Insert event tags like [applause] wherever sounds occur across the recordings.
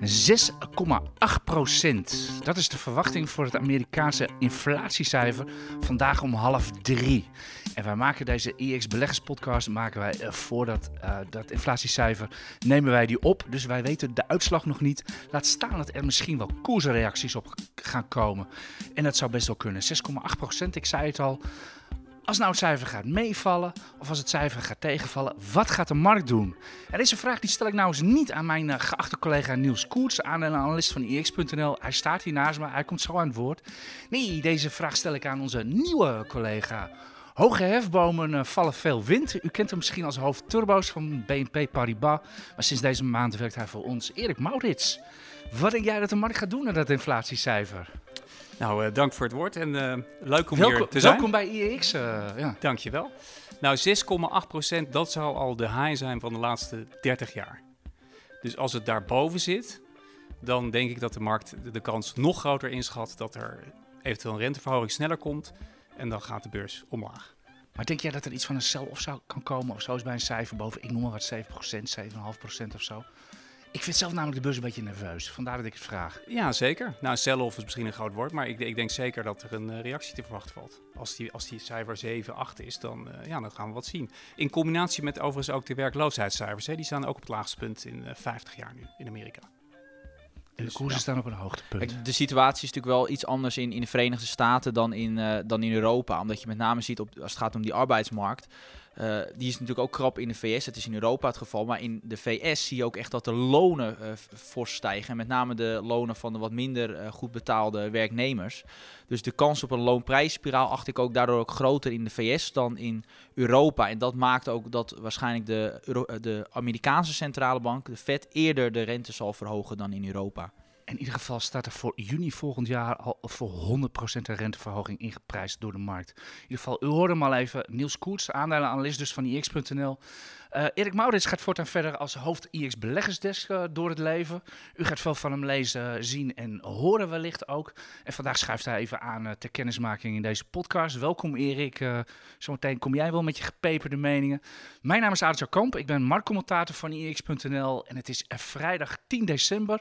6,8 procent. Dat is de verwachting voor het Amerikaanse inflatiecijfer vandaag om half drie. En wij maken deze EX Beleggerspodcast maken wij uh, voor dat, uh, dat inflatiecijfer nemen wij die op. Dus wij weten de uitslag nog niet. Laat staan dat er misschien wel koersreacties op gaan komen. En dat zou best wel kunnen. 6,8 procent, ik zei het al. Als nou het cijfer gaat meevallen of als het cijfer gaat tegenvallen, wat gaat de markt doen? En deze vraag die stel ik nou eens niet aan mijn uh, geachte collega Niels Koerts, analist van IX.nl. Hij staat hier naast me, hij komt zo aan het woord. Nee, deze vraag stel ik aan onze nieuwe collega. Hoge hefbomen uh, vallen veel wind. U kent hem misschien als hoofd turbo's van BNP Paribas. Maar sinds deze maand werkt hij voor ons. Erik Maurits, wat denk jij dat de markt gaat doen naar dat inflatiecijfer? Nou, uh, dank voor het woord en uh, leuk om welkom, hier te zijn. Welkom bij IEX. Uh, ja. Dankjewel. Nou, 6,8% dat zou al de high zijn van de laatste 30 jaar. Dus als het daarboven zit, dan denk ik dat de markt de kans nog groter inschat dat er eventueel een renteverhoging sneller komt. En dan gaat de beurs omlaag. Maar denk jij dat er iets van een sell-off zou kan komen? Of zoals bij een cijfer boven, ik noem maar wat, 7%, 7,5% of zo? Ik vind zelf namelijk de beurs een beetje nerveus. Vandaar dat ik het vraag. Ja, zeker. Nou, sell-off is misschien een groot woord, maar ik, ik, denk zeker dat er een reactie te verwachten valt. Als die, als die cijfer 7, 8 is, dan, uh, ja, dan gaan we wat zien. In combinatie met overigens ook de werkloosheidscijfers. Hè, die staan ook op het laagste punt in uh, 50 jaar nu in Amerika. En de koersen ja. staan op een hoogtepunt. Kijk, de situatie is natuurlijk wel iets anders in, in de Verenigde Staten dan in, uh, dan in Europa. Omdat je met name ziet op, als het gaat om die arbeidsmarkt. Uh, die is natuurlijk ook krap in de VS. Het is in Europa het geval. Maar in de VS zie je ook echt dat de lonen uh, fors stijgen. En met name de lonen van de wat minder uh, goed betaalde werknemers. Dus de kans op een loonprijsspiraal acht ik ook daardoor ook groter in de VS dan in Europa. En dat maakt ook dat waarschijnlijk de, de Amerikaanse centrale bank, de Fed, eerder de rente zal verhogen dan in Europa. In ieder geval staat er voor juni volgend jaar al voor 100% een renteverhoging ingeprijsd door de markt. In ieder geval, u hoorde hem al even. Niels Koerts, aandelenanalist dus van IX.nl. Uh, Erik Maurits gaat voortaan verder als hoofd IX beleggersdesk uh, door het leven. U gaat veel van hem lezen, zien en horen wellicht ook. En vandaag schuift hij even aan uh, ter kennismaking in deze podcast. Welkom Erik. zometeen kom jij wel met je gepeperde meningen. Mijn naam is Aartje Kamp. Ik ben marktcommentator van IX.nl. En het is vrijdag 10 december.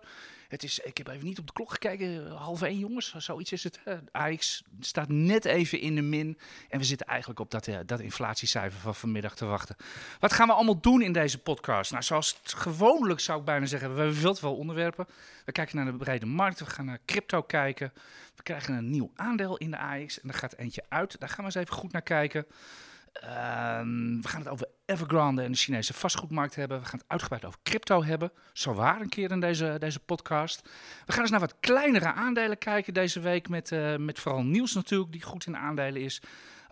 Het is, ik heb even niet op de klok gekeken, half één jongens, zoiets is het. AX staat net even in de min en we zitten eigenlijk op dat, uh, dat inflatiecijfer van vanmiddag te wachten. Wat gaan we allemaal doen in deze podcast? Nou, zoals gewoonlijk zou ik bijna zeggen, we hebben veel te veel onderwerpen. We kijken naar de brede markt, we gaan naar crypto kijken. We krijgen een nieuw aandeel in de AX en er gaat eentje uit. Daar gaan we eens even goed naar kijken. Um, we gaan het over Evergrande en de Chinese vastgoedmarkt hebben. We gaan het uitgebreid over crypto hebben. Zo waar een keer in deze, deze podcast. We gaan eens naar wat kleinere aandelen kijken deze week. Met, uh, met vooral nieuws natuurlijk, die goed in aandelen is.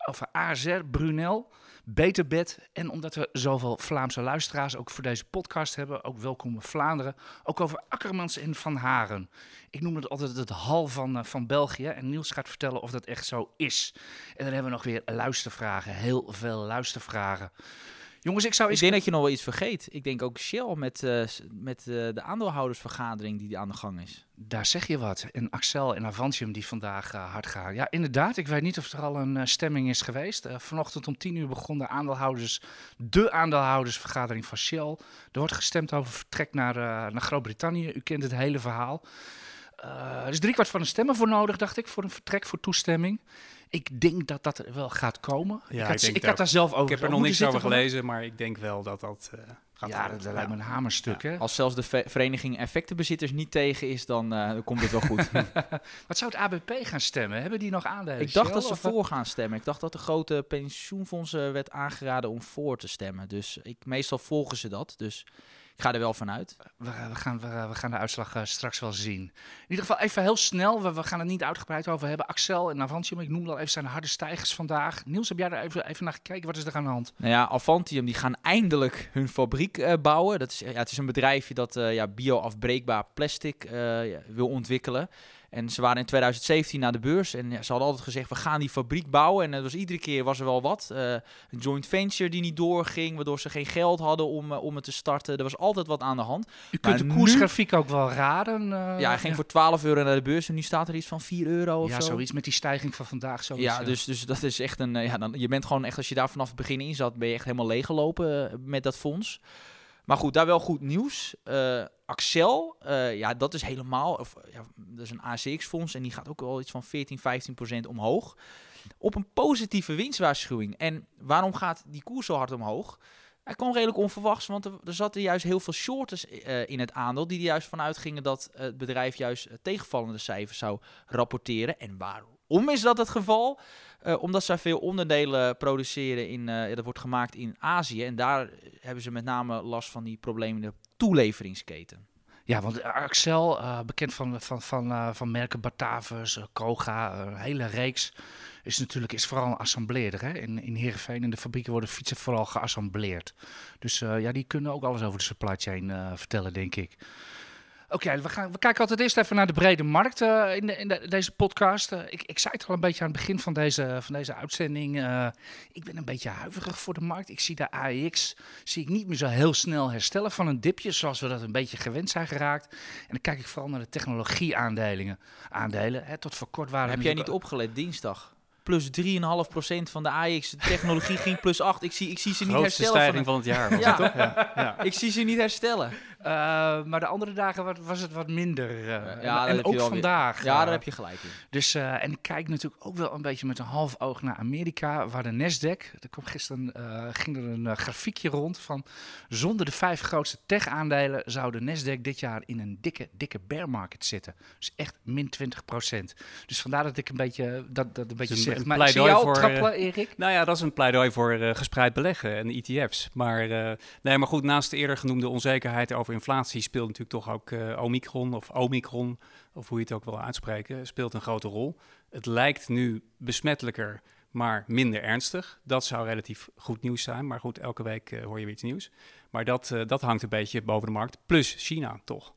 Over ASR, Brunel. Beterbed. En omdat we zoveel Vlaamse luisteraars ook voor deze podcast hebben, ook welkom Vlaanderen, ook over Akkermans en Van Haren. Ik noem het altijd het hal van, uh, van België. En Niels gaat vertellen of dat echt zo is. En dan hebben we nog weer luistervragen. Heel veel luistervragen. Jongens, ik zou Ik denk dat je nog wel iets vergeet. Ik denk ook Shell met, uh, met uh, de aandeelhoudersvergadering die aan de gang is. Daar zeg je wat. En Axel en Avantium die vandaag uh, hard gaan. Ja, inderdaad. Ik weet niet of er al een stemming is geweest. vanochtend om tien uur begon de aandeelhouders, de aandeelhoudersvergadering van Shell. Er wordt gestemd over vertrek naar, naar Groot-Brittannië. U kent het hele verhaal. er is driekwart van de stemmen voor nodig, dacht ik, voor een vertrek, voor toestemming. Ik denk dat dat er wel gaat komen. Ja, ik had, ik, ik had daar zelf over. Ik heb er nog niks over gelezen, maar ik denk wel dat dat uh, gaat Ja, dat, dat lijkt me een hamerstuk. Ja. Hè? Als zelfs de ve vereniging effectenbezitters niet tegen is, dan, uh, dan komt het wel goed. [laughs] Wat zou het ABP gaan stemmen? Hebben die nog aandelen? Ik dacht dat ze voor gaan stemmen. Ik dacht dat de grote pensioenfondsen werd aangeraden om voor te stemmen. Dus ik, meestal volgen ze dat. Dus ik ga er wel vanuit. We, we, gaan, we, we, gaan de uitslag uh, straks wel zien. In ieder geval even heel snel. We, we gaan het niet uitgebreid over hebben. Axel en Avantium, ik noemde al even zijn harde stijgers vandaag. Niels, heb jij er even, even naar gekeken? Wat is er aan de hand? Nou ja, Avantium die gaan eindelijk hun fabriek uh, bouwen. Dat is, ja, het is een bedrijfje dat ja, bio-afbreekbaar plastic wil ontwikkelen. En ze waren in 2017 naar de beurs en ja, ze hadden altijd gezegd, we gaan die fabriek bouwen. En dat was iedere keer was er wel wat. Uh, een joint venture die niet doorging, waardoor ze geen geld hadden om, uh, om het te starten. Er was altijd wat aan de hand. U kunt maar de koersgrafiek nu... ook wel raden. Uh, ja, hij ging ja. voor 12 euro naar de beurs en nu staat er iets van 4 euro of ja, zo. zoiets met die stijging van vandaag. Zoiets, ja, dus, dus dat is echt een... ja, dan, je bent gewoon echt, als je daar vanaf het begin in zat, ben je echt helemaal leeggelopen met dat fonds. Maar goed, daar wel goed nieuws. Uh, Axel, uh, ja, dat is helemaal, of, ja, dat is een ACX-fonds en die gaat ook wel iets van 14, 15 procent omhoog. Op een positieve winstwaarschuwing. En waarom gaat die koers zo hard omhoog? Hij kwam redelijk onverwachts, want er, er zaten juist heel veel shorters in het aandeel. Die er juist vanuit gingen dat het bedrijf juist tegenvallende cijfers zou rapporteren. En waarom is dat het geval? Uh, omdat zij veel onderdelen produceren in, uh, dat wordt gemaakt in Azië. En daar hebben ze met name last van die problemen in de toeleveringsketen. Ja, want Axel, uh, bekend van, van, van, van merken Batavus, Koga, een hele reeks, is natuurlijk is vooral een assembleerder. Hè? In, in Heerenveen in de fabrieken worden fietsen vooral geassembleerd. Dus ja, die kunnen ook alles over de supply chain vertellen, denk ik. Oké, we, gaan, we kijken altijd eerst even naar de brede markt uh, in, de, in de, deze podcast. Uh, ik, ik zei het al een beetje aan het begin van deze, van deze uitzending. Uh, ik ben een beetje huiverig voor de markt. Ik zie de AEX zie ik niet meer zo heel snel herstellen van een dipje, zoals we dat een beetje gewend zijn geraakt. En dan kijk ik vooral naar de technologieaandelen. Aandelen, hè, tot voor kort waren... Heb jij niet opgelet dinsdag? plus 3,5% van de AX. De technologie [laughs] ging plus 8. Ik zie, ik zie ze niet Grootste herstellen. stijging van, het jaar. ja. toch? Ja. ja. Ik zie ze niet herstellen. Uh, maar de andere dagen was het wat minder. Uh, ja, en, en ook vandaag. Weer. Ja, daar heb je gelijk in. Dus, uh, en ik kijk natuurlijk ook wel een beetje met een half oog naar Amerika, waar de Nasdaq, er kwam gisteren ging er een grafiekje rond van zonder de vijf grootste tech-aandelen zou de Nasdaq dit jaar in een dikke, dikke bear market zitten. Dus echt min 20% Dus vandaar dat ik een beetje dat, dat een beetje dus zeg. Een maar pleidooi jou voor, trappelen, Erik? Nou ja, dat is een pleidooi voor gespreid beleggen en ETF's. Maar nee, maar goed, naast de eerder genoemde onzekerheid over inflatie speelt natuurlijk toch ook uh, Omicron of Omicron, of hoe je het ook wil uitspreken, speelt een grote rol. Het lijkt nu besmettelijker, maar minder ernstig. Dat zou relatief goed nieuws zijn, maar goed, elke week uh, hoor je weer iets nieuws. Maar dat, uh, dat hangt een beetje boven de markt, plus China toch.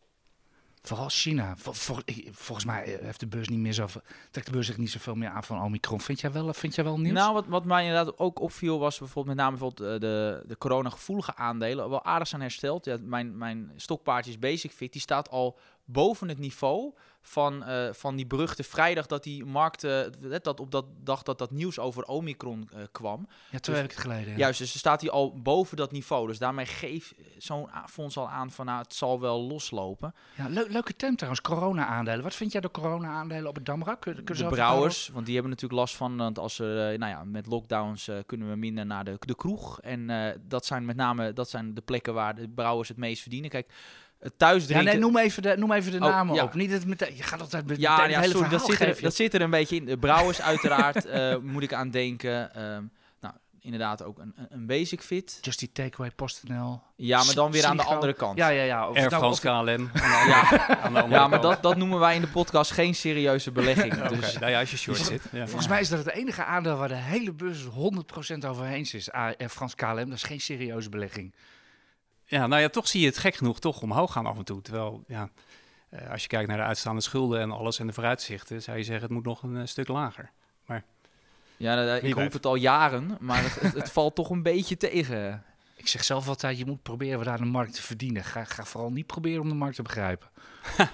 Vooral China. Vol, vol, volgens mij heeft de beurs niet meer zo trekt de beurs zich niet zoveel meer aan van Omicron. Vind jij wel, vind jij wel nieuws? Nou, wat, wat mij inderdaad ook opviel was bijvoorbeeld met name bijvoorbeeld de, de corona-gevoelige aandelen wel aardig zijn hersteld. Ja, mijn, mijn stokpaardje is Basic Fit, die staat al boven het niveau van, uh, van die beruchte vrijdag dat die markt, uh, dat op dat dag dat dat nieuws over Omicron uh, kwam. Ja, twee dus, weken geleden. Ja. Juist, dus staat hij al boven dat niveau. Dus daarmee geeft zo'n fonds al aan van nou, het zal wel loslopen. Ja, le leuke term trouwens, corona-aandelen. Wat vind jij de corona-aandelen op het Damrak? Kun, de brouwers, want die hebben natuurlijk last van, want als we, nou ja, met lockdowns kunnen we minder naar de, de kroeg. En dat zijn met name, dat zijn de plekken waar de brouwers het meest verdienen. Kijk, thuis drinken. Ja, nee, noem even de, noem even de oh, namen ja. op. Niet het meteen, je gaat altijd met ja, ja, hele sorry, dat, zit er, dat zit er een beetje in. De brouwers uiteraard, uh, [laughs] moet ik aan denken. Um, nou, inderdaad ook een, een basic fit. Just die takeaway PostNL. Ja, maar dan weer aan de andere kant. Ja, ja, ja. Of Air nou, France KLM. [laughs] ja, ja maar dat, dat noemen wij in de podcast geen serieuze belegging. [laughs] okay. dus. Nou ja, als je short dus, zit. Ja. Volgens mij is dat het enige aandeel waar de hele beurs 100% overheen is. Air France KLM, dat is geen serieuze belegging. Ja, nou ja, toch zie je het gek genoeg toch omhoog gaan af en toe. Terwijl, ja, uh, als je kijkt naar de uitstaande schulden en alles en de vooruitzichten, zou je zeggen het moet nog een uh, stuk lager. Maar ja, nou, ik hoop het al jaren, maar het, het, het, [laughs] valt toch een beetje tegen. Ik zeg zelf altijd, je moet proberen daar de markt te verdienen. Ga, ga vooral niet proberen om de markt te begrijpen.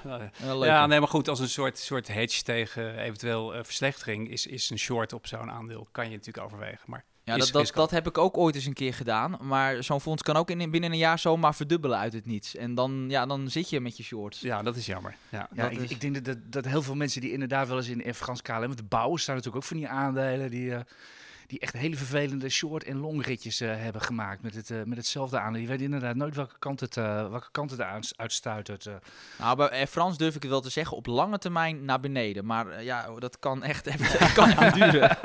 [laughs] ja, nee, maar goed, als een soort, soort hedge tegen eventueel uh, verslechtering is, is een short op zo'n aandeel, kan je natuurlijk overwegen. Maar ja, dat, dat, dat, heb ik ook ooit eens een keer gedaan. Maar zo'n fonds kan ook in, binnen een jaar zomaar verdubbelen uit het niets. En dan, ja, dan zit je met je shorts. Ja, dat is jammer. Ja, ja ik, is... ik, denk dat, dat heel veel mensen die inderdaad wel eens in, in Frans KLM... de bouwen staan natuurlijk ook van die aandelen... die uh, die echt hele vervelende short- en longritjes uh, hebben gemaakt met, het, uh, met hetzelfde aan. Die weten inderdaad nooit welke kant het, uh, welke kant het uitstuitert. Nou, bij Frans durf ik het wel te zeggen, op lange termijn naar beneden. Maar ja, dat kan echt even, [laughs] kan even duren.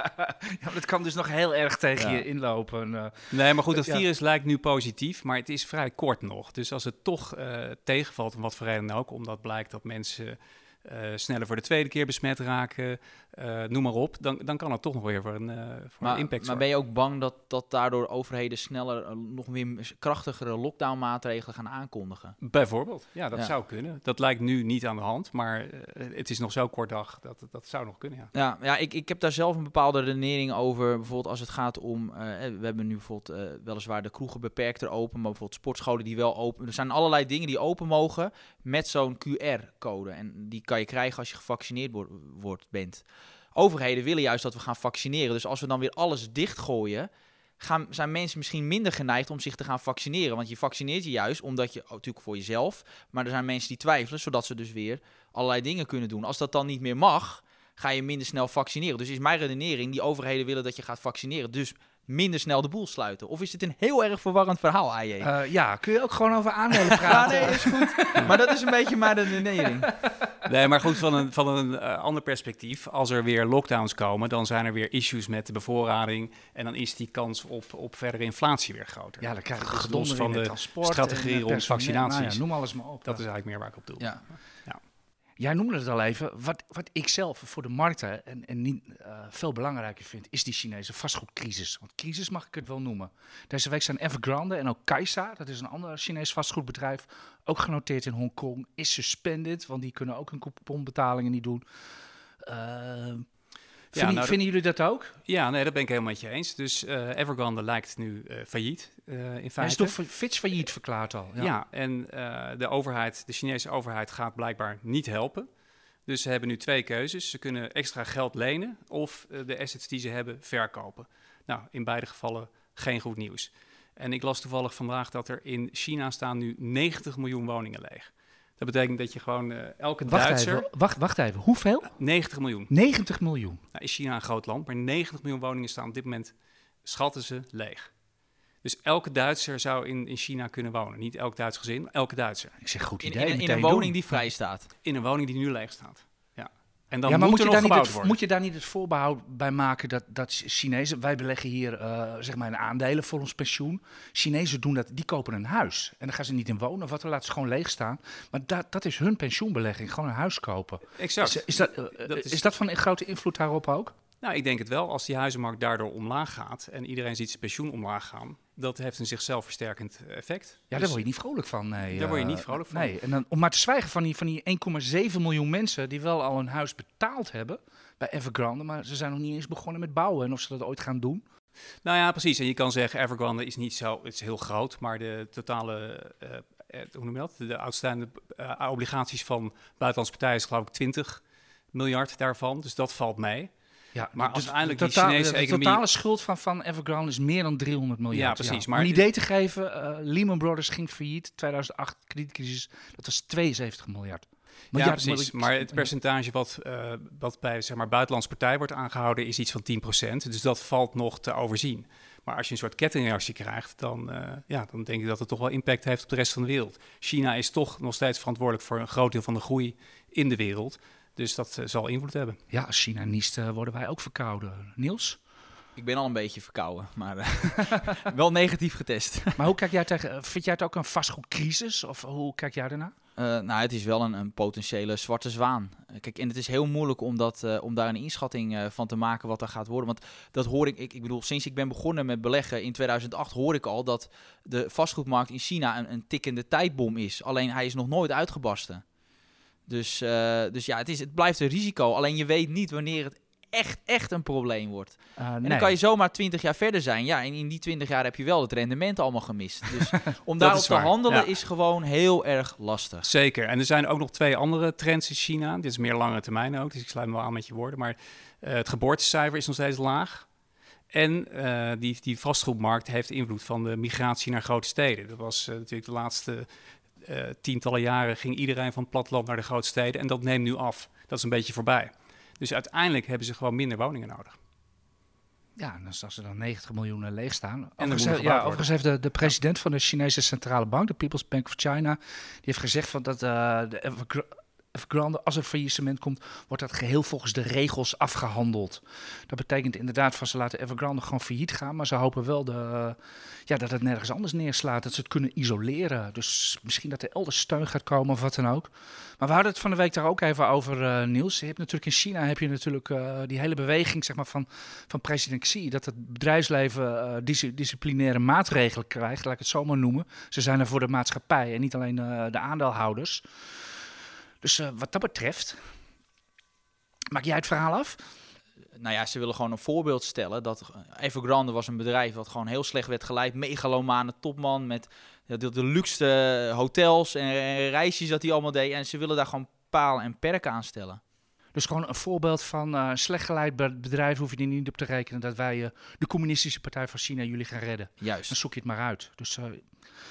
[laughs] ja, dat kan dus nog heel erg tegen ja. je inlopen. nee, maar goed, het virus lijkt nu positief, maar het is vrij kort nog. Dus als het toch tegenvalt, om wat voor reden ook, omdat blijkt dat mensen... Uh, sneller voor de tweede keer besmet raken, uh, noem maar op, dan, dan kan het toch nog weer voor een, uh, voor maar, een impact Maar ben je ook bang dat, dat daardoor overheden sneller nog weer krachtigere lockdown-maatregelen gaan aankondigen? Bijvoorbeeld, ja, dat ja. zou kunnen. Dat lijkt nu niet aan de hand, maar het is nog zo kort dag dat dat zou nog kunnen. Ja, ja, ja ik, ik heb daar zelf een bepaalde redenering over. Bijvoorbeeld als het gaat om, we hebben nu bijvoorbeeld weliswaar de kroegen beperkter open, maar bijvoorbeeld sportscholen die wel open. Er zijn allerlei dingen die open mogen met zo'n QR-code. En die kan je krijgen als je gevaccineerd wordt, bent overheden willen juist dat we gaan vaccineren. Dus als we dan weer alles dichtgooien, gaan, zijn mensen misschien minder geneigd om zich te gaan vaccineren. Want je vaccineert je juist omdat je, natuurlijk voor jezelf, maar er zijn mensen die twijfelen, zodat ze dus weer allerlei dingen kunnen doen. Als dat dan niet meer mag, ga je minder snel vaccineren. Dus is mijn redenering, die overheden willen dat je gaat vaccineren. Dus minder snel de boel sluiten? Of is het een heel erg verwarrend verhaal, AJ? Uh, ja, kun je ook gewoon over aandelen [laughs] praten? ja, nee, is goed. maar dat is een beetje mijn redenering. [laughs] Nee, maar goed, van een, van een uh, ander perspectief. Als er weer lockdowns komen, dan zijn er weer issues met de bevoorrading. En dan is die kans op, op verdere inflatie weer groter. Ja, dan krijg je dus los van de strategie rond vaccinaties. Nou ja, noem alles maar op. Dat is eigenlijk meer waar ik op doe. Ja. ja. Jij noemde het al even. Wat, wat ik zelf voor de markten en, en niet uh, veel belangrijker vind, is die Chinese vastgoedcrisis. Want crisis mag ik het wel noemen. Deze week zijn Evergrande en ook Kaisa, dat is een ander Chinees vastgoedbedrijf, ook genoteerd in Hongkong, is suspended, want die kunnen ook hun couponbetalingen niet doen. Uh, Vinden, nou, vinden, jullie dat ook? Ja, nee, dat ben ik helemaal met je eens. Dus uh, Evergrande lijkt nu uh, failliet, uh, in feite. Hij is toch Fitch failliet verklaard al? Ja, ja en de overheid, de Chinese overheid gaat blijkbaar niet helpen. Dus ze hebben nu twee keuzes. Ze kunnen extra geld lenen of de assets die ze hebben verkopen. Nou, in beide gevallen geen goed nieuws. En ik las toevallig vandaag dat er in China staan nu 90 miljoen woningen leeg. Dat betekent dat je gewoon uh, elke wacht Duitser... Even, wacht, wacht even, hoeveel? 90 miljoen. 90 miljoen? Nou, is China een groot land, maar 90 miljoen woningen staan op dit moment, schatten ze, leeg. Dus elke Duitser zou in, in China kunnen wonen. Niet elk Duits gezin, elke Duitser. Ik zeg goed idee. In, in, in een woning die vrij staat. In een woning die nu leeg staat. En dan ja, maar moet, je, daar niet het, moet je daar niet het voorbehoud bij maken dat, dat Chinezen, wij beleggen hier uh, zeg maar in aandelen voor ons pensioen. Chinezen doen dat, die kopen een huis. En dan gaan ze niet in wonen of wat, dan laten ze gewoon leeg staan. Maar dat, dat is hun pensioenbelegging, gewoon een huis kopen. Exact. Is, is dat, uh, dat is, is dat van een grote invloed daarop ook? Nou, ik denk het wel. Als die huizenmarkt daardoor omlaag gaat en iedereen ziet zijn pensioen omlaag gaan, dat heeft een zichzelf versterkend effect. Ja, daar dus word je niet vrolijk van. Nee, daar word je niet vrolijk van. Nee, en dan, om maar te zwijgen van die, van die 1,7 miljoen mensen die wel al een huis betaald hebben bij Evergrande, maar ze zijn nog niet eens begonnen met bouwen en of ze dat ooit gaan doen. Nou ja, precies. En je kan zeggen, Evergrande is niet zo, het is heel groot, maar de totale, uh, hoe noem je dat? De uitstaande uh, obligaties van buitenlandse partijen is geloof ik 20 miljard daarvan. Dus dat valt mee. Ja, maar uiteindelijk de, totaal, die Chinese de totale schuld van, van Evergrande is meer dan 300 miljard. Ja, precies. Maar Om een idee te geven, uh, Lehman Brothers ging failliet, 2008 kredietcrisis, dat was 72 miljard. miljard ja, precies. Maar het percentage wat, uh, wat bij zeg maar, buitenlandse partij wordt aangehouden is iets van 10%. Dus dat valt nog te overzien. Maar als je een soort kettingreactie krijgt, dan, uh, ja, dan denk ik dat het toch wel impact heeft op de rest van de wereld. China is toch nog steeds verantwoordelijk voor een groot deel van de groei in de wereld. Dus dat uh, zal invloed hebben. Ja, als China niest, uh, worden wij ook verkouden. Niels? Ik ben al een beetje verkouden, maar uh, [laughs] wel negatief getest. [laughs] maar hoe kijk jij tegen, vind jij het ook een vastgoedcrisis? Of hoe kijk jij daarna? nou, het is wel een, een, potentiële zwarte zwaan. Kijk, en het is heel moeilijk om, dat, om daar een inschatting van te maken wat er gaat worden. Want dat hoor ik, ik, ik bedoel, sinds ik ben begonnen met beleggen in 2008 hoor ik al dat de vastgoedmarkt in China een, een tikkende tijdbom is. Alleen hij is nog nooit uitgebarsten. Dus, uh, dus ja, het, is, het blijft een risico. Alleen je weet niet wanneer het echt, echt een probleem wordt. Uh, en dan kan je zomaar 20 jaar verder zijn. Ja, en in die 20 jaar heb je wel het rendement allemaal gemist. [laughs] Dus om daarop te handelen is gewoon heel erg lastig. Zeker. En er zijn ook nog twee andere trends in China. Dit is meer langere termijn ook, dus ik sluit me wel aan met je woorden. Maar uh, het geboortecijfer is nog steeds laag. En uh, die, die vastgoedmarkt heeft invloed van de migratie naar grote steden. Dat was uh, natuurlijk de laatste uh, tientallen jaren ging iedereen van het platteland naar de grote steden. En dat neemt nu af. Dat is een beetje voorbij. Dus uiteindelijk hebben ze gewoon minder woningen nodig. Ja, dus als er dan 90 miljoen leeg staan. En overigens, ja, overigens heeft de, de president van de Chinese Centrale Bank, de People's Bank of China, die heeft gezegd van dat uh, de Evergrande, als er faillissement komt, wordt dat geheel volgens de regels afgehandeld. Dat betekent inderdaad van ze laten Evergrande gewoon failliet gaan, maar ze hopen wel de, ja, dat het nergens anders neerslaat, dat ze het kunnen isoleren. Dus misschien dat er elders steun gaat komen of wat dan ook. Maar we hadden het van de week daar ook even over, uh, Niels. Je hebt natuurlijk in China heb je natuurlijk uh, die hele beweging zeg maar, van, van president Xi, dat het bedrijfsleven uh, disciplinaire maatregelen krijgt, laat ik het zo maar noemen. Ze zijn er voor de maatschappij en niet alleen de aandeelhouders. Dus uh, wat dat betreft, maak jij het verhaal af? Nou ja, ze willen gewoon een voorbeeld stellen. Dat Evergrande was een bedrijf wat gewoon heel slecht werd geleid. Megalomane topman met de, luxe hotels en, reisjes dat hij allemaal deed. En ze willen daar gewoon paal en perk aan stellen. Dus gewoon een voorbeeld van uh, slecht geleid bedrijf hoef je er niet op te rekenen dat wij uh, de communistische partij van China jullie gaan redden. Juist. Dan zoek je het maar uit. Dus uh,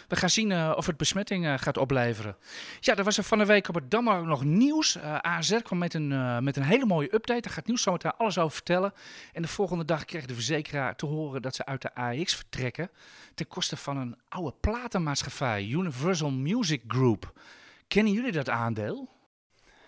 we gaan zien uh, of het besmetting uh, gaat opleveren. Ja, er was er van de week op het Dammer ook nog nieuws. Uh, AZ kwam met een, met een hele mooie update. Daar gaat nieuws zometeen alles over vertellen. En de volgende dag kreeg de verzekeraar te horen dat ze uit de AX vertrekken. Ten koste van een oude platenmaatschappij, Universal Music Group. Kennen jullie dat aandeel?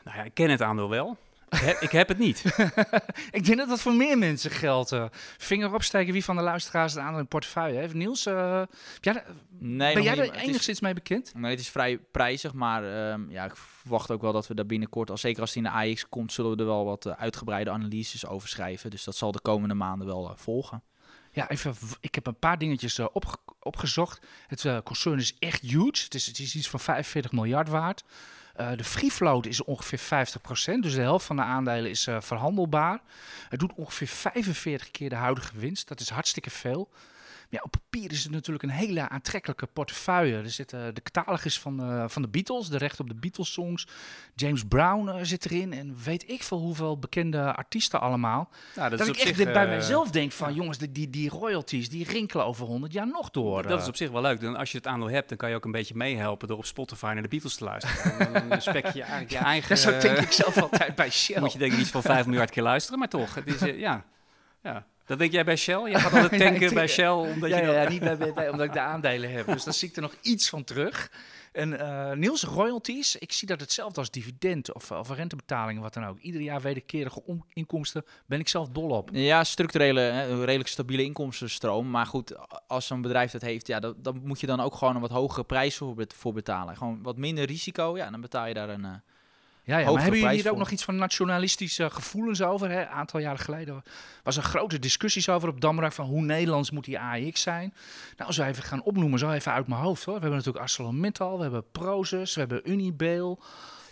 Nou ja, ik ken het aandeel wel. Ik heb, ik heb het niet. [laughs] ik denk dat dat voor meer mensen geldt. Uh, vinger opsteken wie van de luisteraars het aandeel in portefeuille heeft. Niels, uh, ja, nee, ben jij er enigszins is, mee bekend? Nee, het is vrij prijzig, maar um, ja, ik verwacht ook wel dat we daar binnenkort, al zeker als die in de AX komt, zullen we er wel wat uh, uitgebreide analyses over schrijven. Dus dat zal de komende maanden wel volgen. Ja, even, ik heb een paar dingetjes opge opgezocht. Het concern is echt huge. Het is, het is iets van 45 miljard waard. Uh, de free float is ongeveer 50%, dus de helft van de aandelen is uh, verhandelbaar. Het doet ongeveer 45 keer de huidige winst, dat is hartstikke veel. Ja, op papier is het natuurlijk een hele aantrekkelijke portefeuille. Er zitten de catalogus van, uh, van de Beatles, de recht op de Beatles-songs. James Brown uh, zit erin en weet ik veel hoeveel bekende artiesten allemaal. Nou, dat, dat ik echt zich, bij uh, mijzelf denk van, jongens, die, die, die royalties, die rinkelen over 100 jaar nog door. Dat is op zich wel leuk. Dan als je het aandeel hebt, dan kan je ook een beetje meehelpen door op Spotify naar de Beatles te luisteren. dan spek je [laughs] eigenlijk je eigen... Dat zo denk ik zelf altijd bij Shell. [laughs] Moet je denk ik niet van 5 miljard keer luisteren, maar toch. Het is, ja... Ja. Dat denk jij bij Shell? Je gaat [laughs] altijd tanken bij Shell omdat ja, je... Ja, niet bij, bij, omdat ik de aandelen heb. Dus dan zie ik er nog iets van terug. En uh, Niels, royalties, ik zie dat hetzelfde als dividend of, of rentebetalingen, wat dan ook. Ieder jaar wederkerige inkomsten ben ik zelf dol op. Ja, structurele, hè, redelijk stabiele inkomstenstroom. Maar goed, als zo'n bedrijf dat heeft, ja, dan, dan moet je dan ook gewoon een wat hogere prijs voor, voor betalen. Gewoon wat minder risico, ja, dan betaal je daar een... Uh, ja, ja maar hebben jullie hier ook nog iets van nationalistische gevoelens over? Een aantal jaren geleden was er grote discussies over op Damrak van hoe Nederlands moet die AX zijn. Nou, als we even gaan opnoemen, zo even uit mijn hoofd hoor. We hebben natuurlijk ArcelorMittal, we hebben Prozus, we hebben Unibail.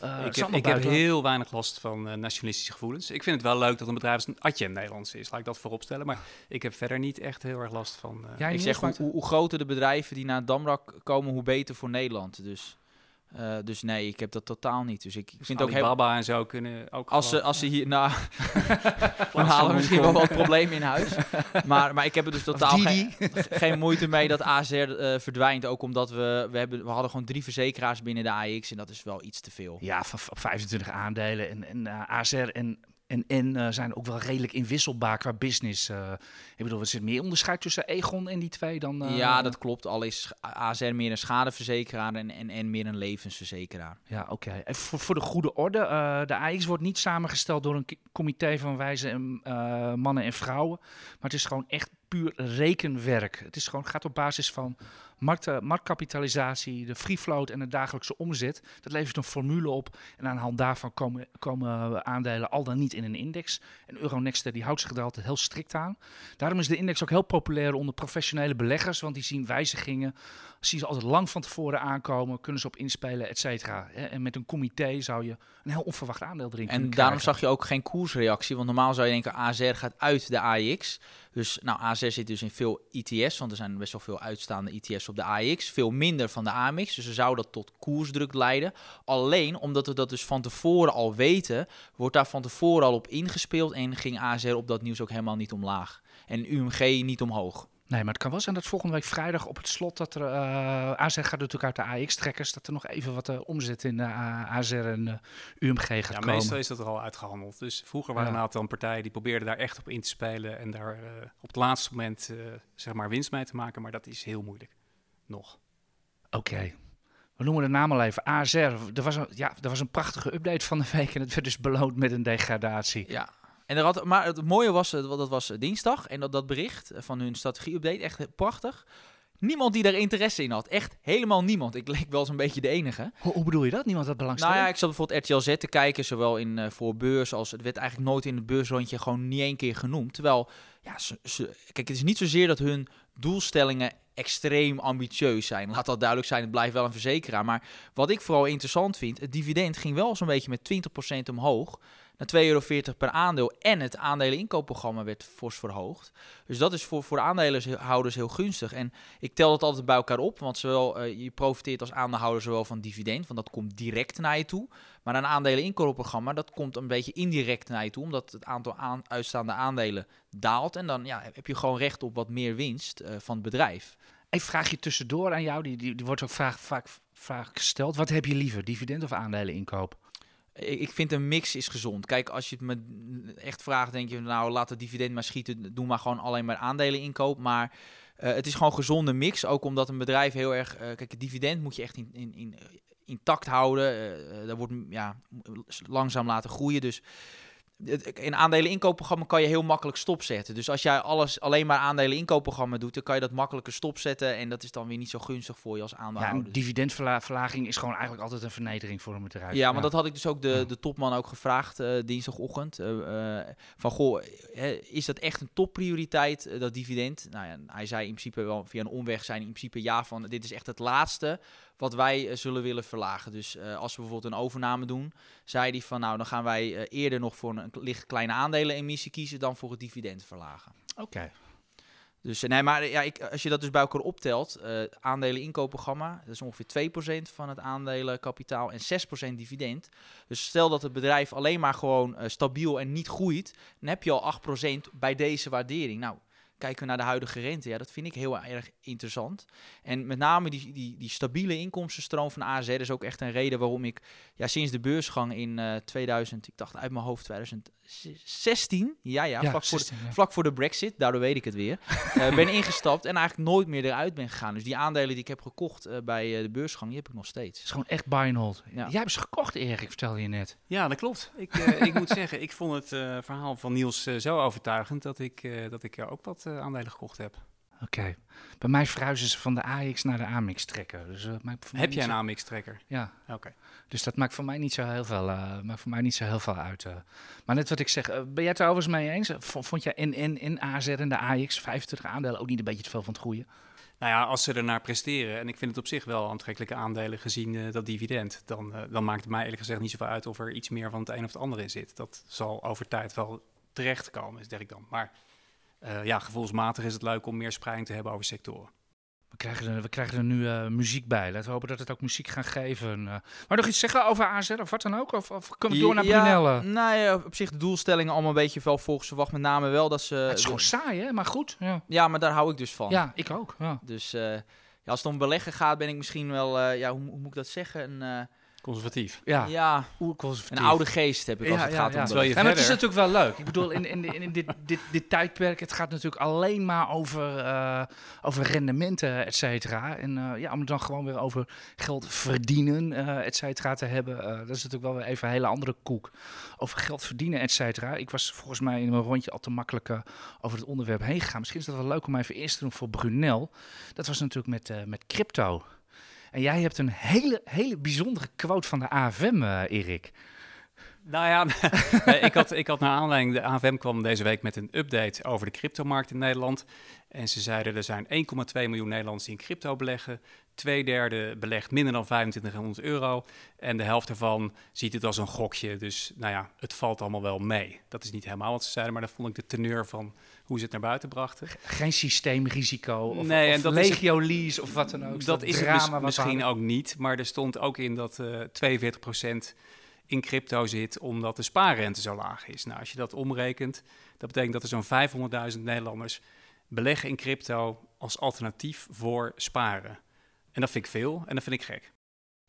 Uh, ik heb, ik heb heel weinig last van uh, nationalistische gevoelens. Ik vind het wel leuk dat een bedrijf als Atje Nederlands is. Laat ik dat voorop stellen. Maar ik heb verder niet echt heel erg last van... Uh, ja, ik zeg, hoe, hoe, groter de bedrijven die naar Damrak komen, hoe beter voor Nederland. Dus... Uh, dus nee, ik heb dat totaal niet. Dus ik dus vind ook heel... Baba en zo kunnen ook Als ze, als ze hier... Nou, [laughs] [laughs] dan halen we misschien wel wat problemen in huis. Maar, maar ik heb er dus totaal geen, geen moeite mee dat AZR uh, verdwijnt. Ook omdat we... We, hebben, we hadden gewoon drie verzekeraars binnen de AX en dat is wel iets te veel. Ja, van 25 aandelen en, en uh, AZR en en, en uh, zijn ook wel redelijk inwisselbaar qua business. Uh, ik bedoel, er zit meer onderscheid tussen Egon en die twee dan... Uh, ja, dat klopt. Al is ASR meer een schadeverzekeraar en, en, en meer een levensverzekeraar. Ja, oké. Okay. Voor, voor de goede orde, de AX wordt niet samengesteld door een comité van wijze en, mannen en vrouwen. Maar het is gewoon echt puur rekenwerk. Het is gewoon, gaat op basis van markt, marktkapitalisatie, de free float en de dagelijkse omzet. Dat levert een formule op en aan de hand daarvan komen, komen aandelen al dan niet in een index. En Euronext die houdt zich er altijd heel strikt aan. Daarom is de index ook heel populair onder professionele beleggers, want die zien wijzigingen, zien ze altijd lang van tevoren aankomen, kunnen ze op inspelen, et cetera. En met een comité zou je een heel onverwacht aandeel erin En daarom zag je ook geen koersreactie, want normaal zou je denken AZR gaat uit de AX. Dus nou, AZR zit dus in veel ETS, want er zijn best wel veel uitstaande ETS op de AX. Veel minder van de AMX, dus zou dat tot koersdruk leiden. Alleen, omdat we dat dus van tevoren al weten, wordt daar van tevoren al op ingespeeld en ging AZR op dat nieuws ook helemaal niet omlaag. En UMG niet omhoog. Nee, maar het kan wel zijn dat volgende week vrijdag op het slot dat er uh, AZ gaat natuurlijk uit de AX-trekkers, dat er nog even wat uh, omzet in uh, AZ en UMG gaat ja, komen. meestal is dat er al uitgehandeld. Dus vroeger waren ja. een aantal partijen die probeerden daar echt op in te spelen en daar op het laatste moment zeg maar winst mee te maken, maar dat is heel moeilijk. Nog. Oké. We noemen de naam al even. AZR. Er was, een, ja, er was een prachtige update van de week en het werd dus beloond met een degradatie. Ja, en er had, maar het mooie was, dat was dinsdag en dat, dat bericht van hun strategie-update, echt prachtig. Niemand die daar interesse in had. Echt helemaal niemand. Ik leek wel zo'n beetje de enige. Hoe, hoe, bedoel je dat? Niemand had belangstelling? Nou ja, ik zat bijvoorbeeld RTL Z te kijken, zowel in uh, voor beurs als... Het werd eigenlijk nooit in het beursrondje gewoon niet één keer genoemd. Terwijl, ja, ze, ze, kijk, het is niet zozeer dat hun doelstellingen extreem ambitieus zijn. Laat dat duidelijk zijn, het blijft wel een verzekeraar. Maar wat ik vooral interessant vind, het dividend ging wel zo'n beetje met 20% omhoog. Naar 2,40 euro per aandeel. En het aandeleninkoopprogramma werd fors verhoogd. Dus dat is voor, voor aandeelhouders heel gunstig. En ik tel dat altijd bij elkaar op, want zowel, uh, je profiteert als aandeelhouder zowel van dividend, want dat komt direct naar je toe. Maar een aandeleninkoopprogramma, dat komt een beetje indirect naar je toe, omdat het aantal aan, uitstaande aandelen daalt. En dan ja, heb je gewoon recht op wat meer winst uh, van het bedrijf. Een vraagje tussendoor aan jou, die, die, die wordt ook vaak, vaak, vaak gesteld. Wat heb je liever, dividend of aandeleninkoop? Ik, vind een mix is gezond. Kijk, als je het me echt vraagt, denk je, nou laat het dividend maar schieten, doe maar gewoon alleen maar aandelen inkoop. Maar uh, het is gewoon een gezonde mix, ook omdat een bedrijf heel erg, uh, kijk, het dividend moet je echt in, in, in, intact houden. Uh, dat wordt ja, langzaam laten groeien. Dus in aandelen inkoopprogramma kan je heel makkelijk stopzetten. Dus als jij alles alleen maar aandelen inkoopprogramma doet, dan kan je dat makkelijker stopzetten. En dat is dan weer niet zo gunstig voor je als aandeelhouder. Ja, een dividendverlaging is gewoon eigenlijk altijd een vernedering voor een bedrijf. Ja, maar dat had ik dus ook de, de topman ook gevraagd uh, dinsdagochtend. Uh, uh, van goh, is dat echt een topprioriteit, dat dividend? Nou ja, hij zei in principe wel via een omweg zijn in principe ja van dit is echt het laatste wat wij uh, zullen willen verlagen. Dus uh, als we bijvoorbeeld een overname doen, zei hij van nou dan gaan wij uh, eerder nog voor een licht kleine aandelenemissie kiezen dan voor het dividend verlagen. Oké. Okay. Dus nee, maar ja, ik, als je dat dus bij elkaar optelt, aandelen inkoopprogramma, dat is ongeveer 2% van het aandelenkapitaal en 6% dividend. Dus stel dat het bedrijf alleen maar gewoon stabiel en niet groeit, dan heb je al 8% bij deze waardering. Nou, kijken we naar de huidige rente, ja, dat vind ik heel erg interessant. En met name die, die, die stabiele inkomstenstroom van AZ is ook echt een reden waarom ik ja, sinds de beursgang in uh, 2000, ik dacht uit mijn hoofd 2016, ja, ja, ja vlak, 16, voor de, vlak voor de brexit, daardoor weet ik het weer, uh, [laughs] ben ingestapt en eigenlijk nooit meer eruit ben gegaan. Dus die aandelen die ik heb gekocht uh, bij de beursgang, die heb ik nog steeds. Het is gewoon echt buy and hold. Ja. Jij hebt ze gekocht, Erik, vertelde je net. Ja, dat klopt. Ik, ik moet [laughs] zeggen, ik vond het verhaal van Niels zo overtuigend dat ik, dat ik er ook wat aandelen gekocht heb. Oké. Okay. Bij mij verhuizen ze van de AX naar de AMX trekker. Dus, uh, Heb jij een zo... AMX trekker? Ja. Oké. Okay. Dus dat maakt voor mij niet zo heel veel, uh, maakt voor mij niet zo heel veel uit. Uh. Maar net wat ik zeg, ben jij het overigens mee eens? Vond jij in, in, in AZ en de AX 25 aandelen ook niet een beetje te veel van het goede? Nou ja, als ze er naar presteren, en ik vind het op zich wel aantrekkelijke aandelen gezien dat dividend, dan, dan maakt het mij eerlijk gezegd niet zoveel uit of er iets meer van het een of het andere in zit. Dat zal over tijd wel terechtkomen, zeg ik dan. Maar uh, ja, gevoelsmatig is het leuk om meer spreiding te hebben over sectoren. We krijgen er, we krijgen er nu uh, muziek bij. Laten we hopen dat het ook muziek gaat geven. Uh, maar nog iets zeggen over AZ of wat dan ook? Of, of kunnen we door naar Brunelle? Ja, nou ja, op zich de doelstellingen allemaal een beetje wel volgens verwacht. Met name wel dat ze... het is gewoon saai, hè? Maar goed. Ja. ja, maar daar hou ik dus van. Ja, ik ook. Ja. Dus ja, als het om beleggen gaat, ben ik misschien wel... ja, hoe, hoe, moet ik dat zeggen? Een Conservatief. Ja, ja conservatief. een oude geest heb ik als ja, het gaat ja, om ja. ja, maar het is natuurlijk wel leuk. Ik bedoel, in, in, in dit, dit, dit tijdperk, het gaat natuurlijk alleen maar over, uh, over rendementen, et cetera. En uh, ja, om het dan gewoon weer over geld verdienen, uh, et cetera, te hebben. dat is natuurlijk wel weer even een hele andere koek. Over geld verdienen, et cetera. Ik was volgens mij in een rondje al te makkelijk over het onderwerp heen gegaan. Misschien is dat wel leuk om even eerst te doen voor Brunel. Dat was natuurlijk met, met crypto. En jij hebt een hele, hele bijzondere quote van de AFM, uh, Erik. Nou ja, [laughs] ik, had, ik had naar aanleiding, de AFM kwam deze week met een update over de cryptomarkt in Nederland. En ze zeiden er zijn 1,2 miljoen Nederlanders die in crypto beleggen. Twee derde belegt minder dan 2500 euro. En de helft ervan ziet het als een gokje. Dus nou ja, het valt allemaal wel mee. Dat is niet helemaal wat ze zeiden, maar dat vond ik de teneur van hoe ze het naar buiten brachten. Geen systeemrisico of, nee, of en dat legio lease of wat dan ook. Dat, dat is het mis, misschien ook niet. Maar er stond ook in dat uh, eh, 42% in crypto zit omdat de spaarrente zo laag is. Nou, als je dat omrekent, dat betekent dat er zo'n 500.000 Nederlanders beleggen in crypto als alternatief voor sparen. En dat vind ik veel en dat vind ik gek.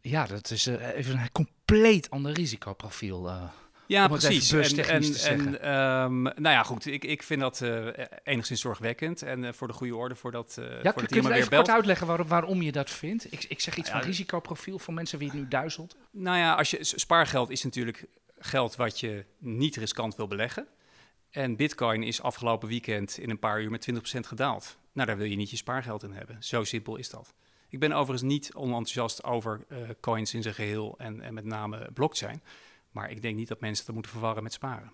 Ja, dat is uh, even een compleet ander risicoprofiel. Uh. Ja, precies. En, en, en um, nou ja, goed. Ik, ik vind dat uh, enigszins zorgwekkend. En uh, voor de goede orde, voor dat, uh, ja, voor kun je even kort uitleggen waarom, waarom je dat vindt? Ik, ik zeg iets van risicoprofiel voor mensen wie het nu duizelt. Nou ja, als je, spaargeld is natuurlijk geld wat je niet riskant wil beleggen. En bitcoin is afgelopen weekend in een paar uur met 20% gedaald. Nou, daar wil je niet je spaargeld in hebben. Zo simpel is dat. Ik ben overigens niet onenthousiast over coins in zijn geheel en, en met name blockchain. Maar ik denk niet dat mensen dat moeten verwarren met sparen.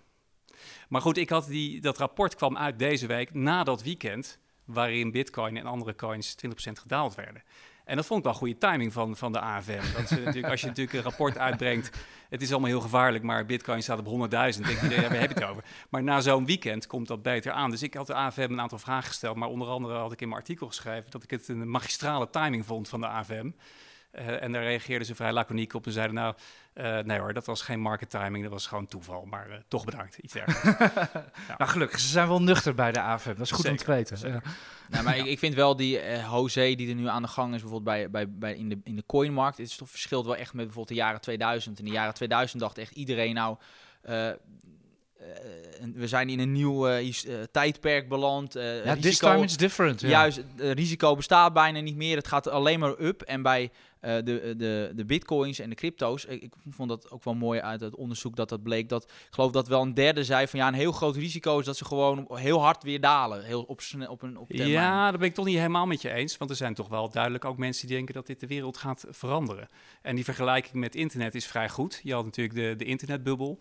Maar goed, ik had die, dat rapport kwam uit deze week na dat weekend, waarin Bitcoin en andere coins 20% gedaald werden. En dat vond ik wel goede timing van, van de AFM. Dat ze natuurlijk, als je natuurlijk een rapport uitbrengt, het is allemaal heel gevaarlijk, maar bitcoin staat op 100.000. Denk je, waar heb je het over? Maar na zo'n weekend komt dat beter aan. Dus ik had de AFM een aantal vragen gesteld, maar onder andere had ik in mijn artikel geschreven dat ik het een magistrale timing vond van de AFM. Uh, en daar reageerden ze vrij laconiek op en zeiden nou, uh, nee hoor, dat was geen market timing, dat was gewoon toeval. Maar uh, toch bedankt, iets dergelijks. [laughs] ja. Nou gelukkig, ze zijn wel nuchter bij de AFM, dat is goed zeker, om te weten. Ja. Nou, maar ik, ik vind wel die uh, Jose die er nu aan de gang is, bijvoorbeeld bij, bij, bij in, de, in de coinmarkt, het is toch verschilt wel echt met bijvoorbeeld de jaren 2000. In de jaren 2000 dacht echt iedereen nou, uh, we zijn in een nieuw tijdperk beland. ja, this time it's different. Juist, risico bestaat bijna niet meer. Het gaat alleen maar up. En bij uh, de, de, de bitcoins en de crypto's. Ik, ik, vond dat ook wel mooi uit het onderzoek dat dat bleek. Dat, ik geloof dat wel een derde zei van ja, een heel groot risico is dat ze gewoon heel hard weer dalen. Heel op, op een op Ja, daar ben ik toch niet helemaal met je eens. Want er zijn toch wel duidelijk ook mensen die denken dat dit de wereld gaat veranderen. En die vergelijking met internet is vrij goed. Je had natuurlijk de, de internetbubbel.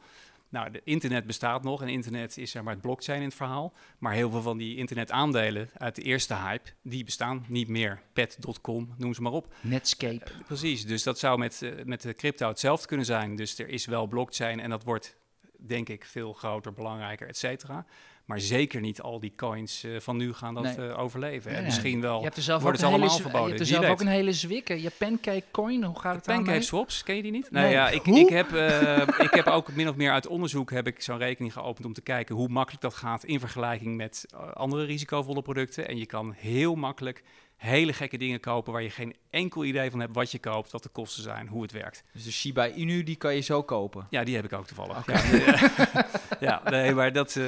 Nou, de internet bestaat nog en internet is zeg maar het blockchain in het verhaal. Maar heel veel van die internetaandelen uit de eerste hype, die bestaan niet meer. Pet.com, noem ze maar op. Netscape. Uh, precies, dus dat zou met, uh, met de crypto hetzelfde kunnen zijn. Dus er is wel blockchain en dat wordt denk ik veel groter, belangrijker, et cetera. Maar zeker niet al die coins uh, van nu gaan dat nee. uh, overleven. En misschien wel je hebt er zelf wordt ook het allemaal verboden. Je hebt er zelf ook een hele zwikke. Je Pancake Coin, hoe gaat het aan? Pancake Swaps, ken je die niet? Nee. Nou ja, ik, ik, heb, uh, ik heb ook min of meer uit onderzoek heb ik zo'n rekening geopend om te kijken hoe makkelijk dat gaat in vergelijking met andere risicovolle producten. En je kan heel makkelijk hele gekke dingen kopen waar je geen enkel idee van hebt wat je koopt, wat de kosten zijn, hoe het werkt. Dus de Shiba Inu, die kan je zo kopen? Ja, die heb ik ook toevallig. Okay. Ja, [laughs] ja, nee, maar dat, uh,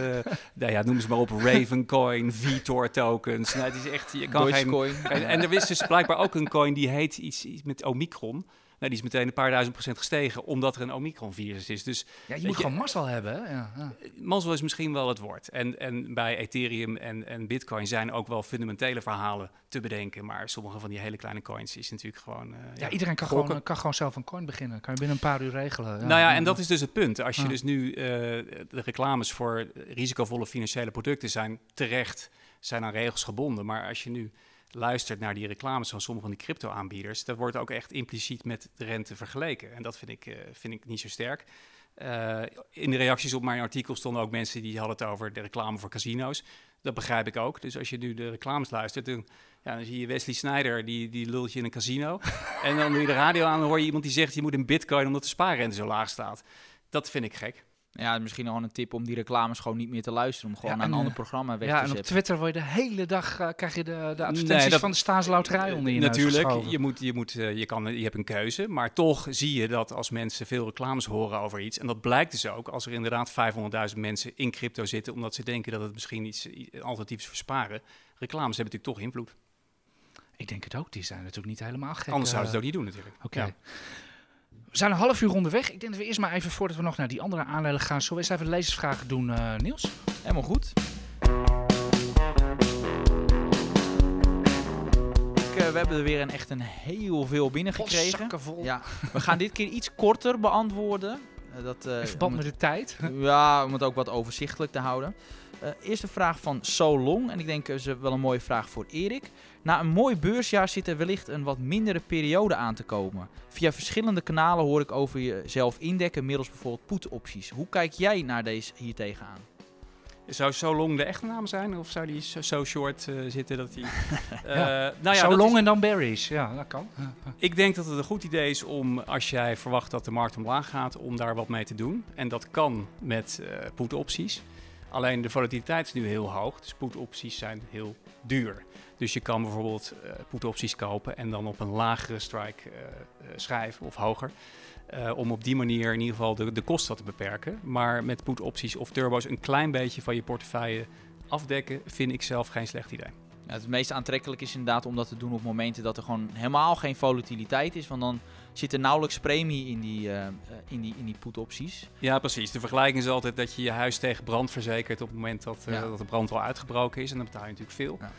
nou ja, noem ze maar op, Ravencoin, Vitor tokens. Nou, het is echt, je kan Dogecoin. geen... En er is dus blijkbaar ook een coin die heet iets, iets met Omicron. Nou, die is meteen een paar duizend procent gestegen, omdat er een Omicron-virus is. Dus, ja, je moet je, gewoon mazzel hebben. Hè? Ja, ja. Mazzel is misschien wel het woord. En, en bij Ethereum en, en Bitcoin zijn ook wel fundamentele verhalen te bedenken. Maar sommige van die hele kleine coins is natuurlijk gewoon... Uh, ja, iedereen kan gewoon, kan gewoon zelf een coin beginnen. Kan je binnen een paar uur regelen. Nou ja, en dat is dus het punt. Als je dus nu uh, de reclames voor risicovolle financiële producten zijn terecht, zijn aan regels gebonden. Maar als je nu luistert naar die reclames van sommige van die crypto-aanbieders, dat wordt ook echt impliciet met de rente vergeleken. En dat vind ik, uh, vind ik niet zo sterk. Uh, in de reacties op mijn artikel stonden ook mensen die hadden het over de reclame voor casino's. Dat begrijp ik ook. Dus als je nu de reclames luistert, dan, ja, dan zie je Wesley Snyder, die, die lult je in een casino. en dan doe je de radio aan en hoor je iemand die zegt, je moet in bitcoin omdat de spaarrente zo laag staat. Dat vind ik gek. Ja, misschien nog een tip om die reclames gewoon niet meer te luisteren. Om gewoon Ja, naar een en, ander eh, programma weg Ja, te en op zetten. Twitter word je de hele dag, eh, krijg je de, de advertenties Nee, dat- van de staatsloterij onder je Natuurlijk, je, moet, je, moet, eh, je, kan, je hebt een keuze. Maar toch zie je dat als mensen veel reclames horen over iets... en dat blijkt dus ook als er inderdaad 500.000 mensen in crypto zitten... omdat ze denken dat het misschien iets alternatiefs versparen. Reclames hebben natuurlijk toch invloed. Ik denk het ook, die zijn natuurlijk niet helemaal gek. Anders eh, zouden ze het ook niet doen natuurlijk. Oké. Ja. We zijn een half uur onderweg. Ik denk dat we eerst maar even, voordat we nog naar die andere aandelen gaan... we eens even lezersvragen doen, eh, Niels? Helemaal goed. Ik, eh, we hebben er weer een, echt een heel veel binnengekregen. Vol. Ja, we gaan dit keer iets korter beantwoorden. Eh, dat, In verband met de tijd. Ja, om het ook wat overzichtelijk te houden. Eh eerste vraag van So Long. En ik denk eh, ze wel een mooie vraag voor Erik. Na een mooi beursjaar zit er wellicht een wat mindere periode aan te komen. Via verschillende kanalen hoor ik over jezelf indekken middels bijvoorbeeld put-opties. Hoe kijk jij naar deze hier tegenaan? Zou So Long de echte naam zijn? Of zou die so, so short eh, zitten dat hij... [laughs] Eh, Ja. nou ja, Zo dat long is- en dan berries. Ja, dat kan. [laughs] Ik denk dat het een goed idee is om, als jij verwacht dat de markt omlaag gaat, om daar wat mee te doen. En dat kan met eh put-opties. Alleen de volatiliteit is nu heel hoog, dus put-opties zijn heel duur. Dus je kan bijvoorbeeld eh put-opties kopen en dan op een lagere strike eh, eh, schrijven of hoger. om op die manier in ieder geval de, de kosten te beperken. Maar met put-opties of turbo's een klein beetje van je portefeuille afdekken, vind ik zelf geen slecht idee. Het meest aantrekkelijk is inderdaad om dat te doen op momenten dat er gewoon helemaal geen volatiliteit is. Want dan zit er nauwelijks premie in die, eh, in die, in die put-opties. Ja, precies. De vergelijking is altijd dat je je huis tegen brand verzekert op het moment dat, eh, Ja. dat de brand al uitgebroken is. En dan betaal je natuurlijk veel. Ja.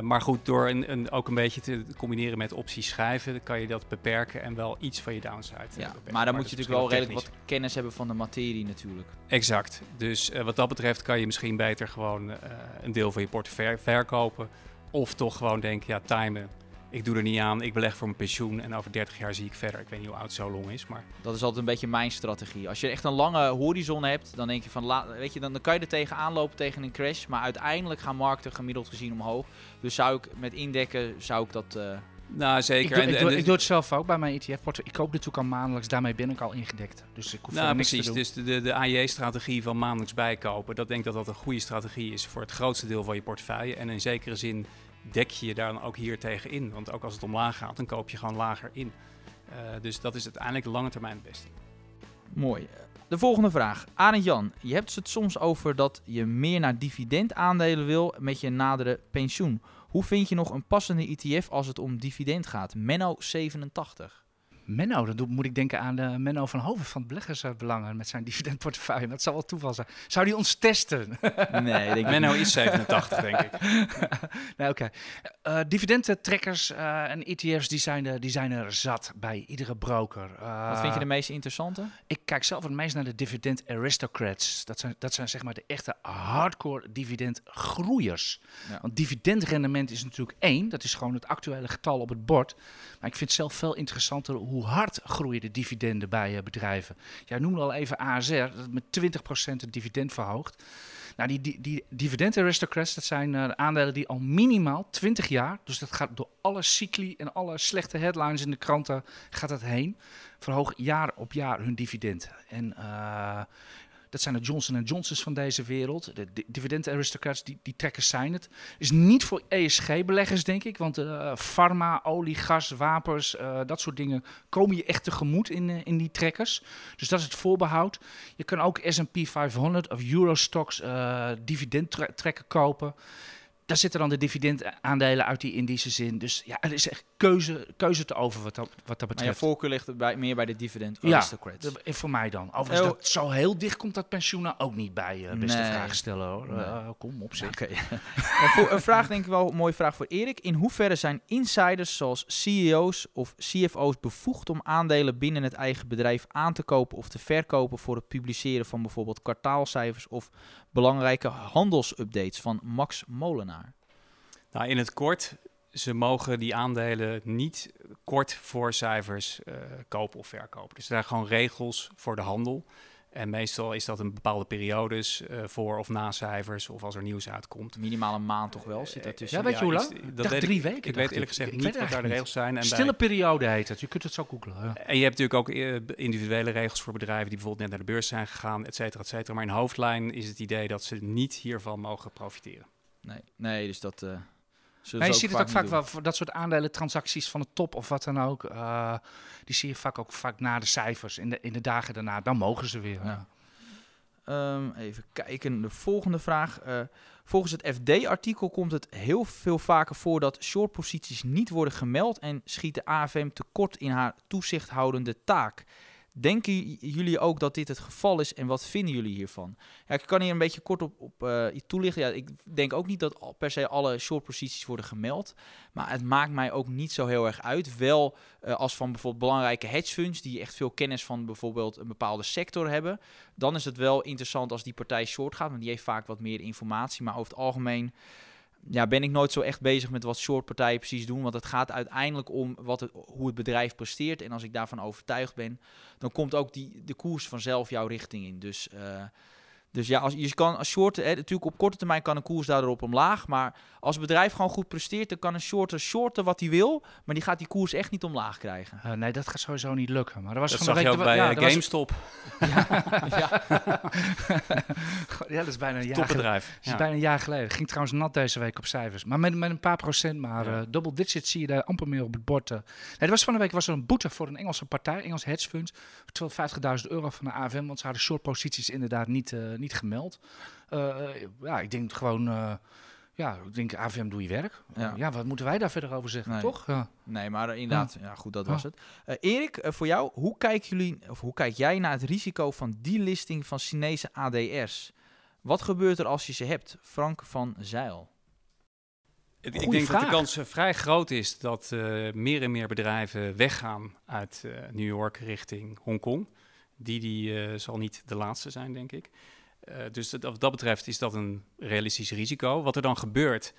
Maar goed, door een, een, ook een beetje te combineren met opties schrijven, kan je dat beperken en wel iets van je downside Ja, beperken. maar dan moet je natuurlijk wel redelijk wat kennis hebben van de materie natuurlijk. Exact. Dus wat dat betreft kan je misschien beter gewoon een deel van je portefeuille verkopen. Of toch gewoon denken, ja, timen ik doe er niet aan, ik beleg voor mijn pensioen en over 30 jaar zie ik verder. Ik weet niet hoe oud zo long is, maar... Dat is altijd een beetje mijn strategie. Als je echt een lange horizon hebt, dan denk je van, weet je, dan, dan kan je er tegenaan lopen tegen een crash. Maar uiteindelijk gaan markten gemiddeld gezien omhoog. Dus zou ik met indekken, zou ik dat... Uh, nou, zeker. Ik doe, en, ik, en doe, de- ik doe het zelf ook bij mijn ETF-portfolio. Ik koop natuurlijk al maandelijks, daarmee ben ik al ingedekt. Dus ik hoef nou, voor niks precies. te doen. Dus de, de, de AJ-strategie van maandelijks bijkopen, dat denk ik dat dat een goede strategie is voor het grootste deel van je portefeuille. En in zekere zin dek je je daar dan ook hier tegen in. Want ook als het omlaag gaat, dan koop je gewoon lager in. Eh, dus dat is uiteindelijk de lange termijn het beste. Mooi. De volgende vraag. Arend Jan, je hebt het soms over dat je meer naar dividendaandelen wil met je nadere pensioen. Hoe vind je nog een passende ETF als het om dividend gaat? Menno 87. Menno, dan moet ik denken aan de Menno van Hoven van Beleggersbelangen met zijn [laughs] dividendportefeuille. Dat zal wel toeval zijn. Zou die ons testen? Nee, denk ik Menno niet. is 87, denk ik. [laughs] nee, oké. Eh, dividendentrekkers eh, en ETF's, die zijn, er, die zijn er zat bij iedere broker. Eh, Wat vind je de meest interessante? Ik kijk zelf het meest naar de dividend aristocrats. Dat zijn, dat zijn zeg maar de echte hardcore dividendgroeiers. Ja. Want dividendrendement is natuurlijk één. Dat is gewoon het actuele getal op het bord. Maar ik vind het zelf veel interessanter hoe hard groeien de dividenden bij eh, bedrijven. Jij noemde al even ASR, dat met 20% het dividend verhoogt. Nou, die, die, die dividend aristocrats, dat zijn eh, aandelen die al minimaal 20 jaar, dus dat gaat door alle cycli en alle slechte headlines in de kranten, gaat het heen, verhogen jaar op jaar hun dividend. En eh, dat zijn de Johnson Johnson's van deze wereld. De di- dividend aristocrats, die, die trekkers zijn het. Is niet voor ESG-beleggers, denk ik. Want eh pharma, olie, gas, wapens, eh, dat soort dingen komen je echt tegemoet in, eh, in die trekkers. Dus dat is het voorbehoud. Je kan ook S&P 500 of Eurostox dividendtrekken kopen. Daar zitten dan de dividendaandelen uit die indices in. Dus ja, er is echt keuze, keuze te over wat dat, wat dat Maar je betreft. voorkeur ligt bij, meer bij de dividend Ja, aristocrats. Eh, voor mij dan. Overigens, Oh. dat zo heel dicht komt dat pensioen nou ook niet bij. eh beste Nee. vragen stellen hoor. Nee. Eh, kom op zich. Oké. [laughs] een, vo- een vraag denk ik wel, een mooie vraag voor Erik. In hoeverre zijn insiders zoals CEO's of CFO's bevoegd om aandelen binnen het eigen bedrijf aan te kopen of te verkopen voor het publiceren van bijvoorbeeld kwartaalcijfers of belangrijke handelsupdates van Max Molenaar? Nou, in het kort, ze mogen die aandelen niet kort voor cijfers eh, kopen of verkopen. Dus er zijn gewoon regels voor de handel. En meestal is dat een bepaalde periodes eh, voor of na cijfers of als er nieuws uitkomt. Minimaal een maand toch wel zit daartussen. Ja, weet je hoe lang? Dat dacht weet drie ik, weken, Ik dacht weet ik. eerlijk gezegd Ik niet wat daar de regels zijn. En, bij- Stille periode heet het. Je kunt het zo googlen. Ja. en je hebt natuurlijk ook eh, individuele regels voor bedrijven die bijvoorbeeld net naar de beurs zijn gegaan, et cetera, et cetera. Maar in hoofdlijn is het idee dat ze niet hiervan mogen profiteren. Nee, nee, dus dat... eh Maar je ziet het ook vaak wel voor dat soort aandelentransacties van de top of wat dan ook. eh, die zie je vaak ook vaak na de cijfers. In de, in de dagen daarna, dan mogen ze weer. Ja. Ehm, even kijken, de volgende vraag. Eh, volgens het FD-artikel komt het heel veel vaker voor dat shortposities niet worden gemeld en schiet de AFM tekort in haar toezichthoudende taak. Denken jullie ook dat dit het geval is en wat vinden jullie hiervan? Ja, ik kan hier een beetje kort op, eh, toelichten. Ja, ik denk ook niet dat per se alle shortposities worden gemeld. Maar het maakt mij ook niet zo heel erg uit. Wel eh, als van bijvoorbeeld belangrijke hedge funds die echt veel kennis van bijvoorbeeld een bepaalde sector hebben. Dan is het wel interessant als die partij short gaat, want die heeft vaak wat meer informatie. Maar over het algemeen ja, ben ik nooit zo echt bezig met wat short partijen precies doen. Want het gaat uiteindelijk om wat het, hoe het bedrijf presteert. En als ik daarvan overtuigd ben, dan komt ook die, de koers vanzelf jouw richting in. Dus, eh, dus ja, als, je kan als short, hè, natuurlijk op korte termijn kan een koers daardoor omlaag. Maar als het bedrijf gewoon goed presteert, dan kan een shorter shorten wat hij wil. Maar die gaat die koers echt niet omlaag krijgen. Eh, nee, dat gaat sowieso niet lukken. Maar er was Dat van zag je week... ook bij ja, eh, was- GameStop, ja. [laughs] [laughs] ja, dat is bijna een jaar geleden. topbedrijf. Dat is Ja. bijna een jaar geleden. Ging trouwens nat deze week op cijfers. Maar met, met een paar procent. Maar Ja. eh, double digit zie je daar amper meer op het bord. Nee, er was van de week was er een boete voor een Engelse partij, Engels hedge fund. 250.000 euro van de AFM. Want ze hadden short posities inderdaad niet, eh, niet gemeld. Eh, eh, ja, ik denk gewoon... eh, ja, ik denk AFM doe je werk. Ja. Ja, wat moeten wij daar verder over zeggen, Nee. toch? Ja. Nee, maar inderdaad, ja, goed, dat Ja. was het. Eh, Erik, voor jou, hoe kijken jullie, of hoe kijk jij naar het risico van delisting van Chinese ADR's? Wat gebeurt er als je ze hebt? Frank van Zeil. Ik, denk dat de kans vrij groot is dat eh, meer en meer bedrijven weggaan uit New York richting Hongkong. Die, die zal niet de laatste zijn, denk ik. Eh, dus dat, wat dat betreft is dat een realistisch risico. Wat er dan gebeurt,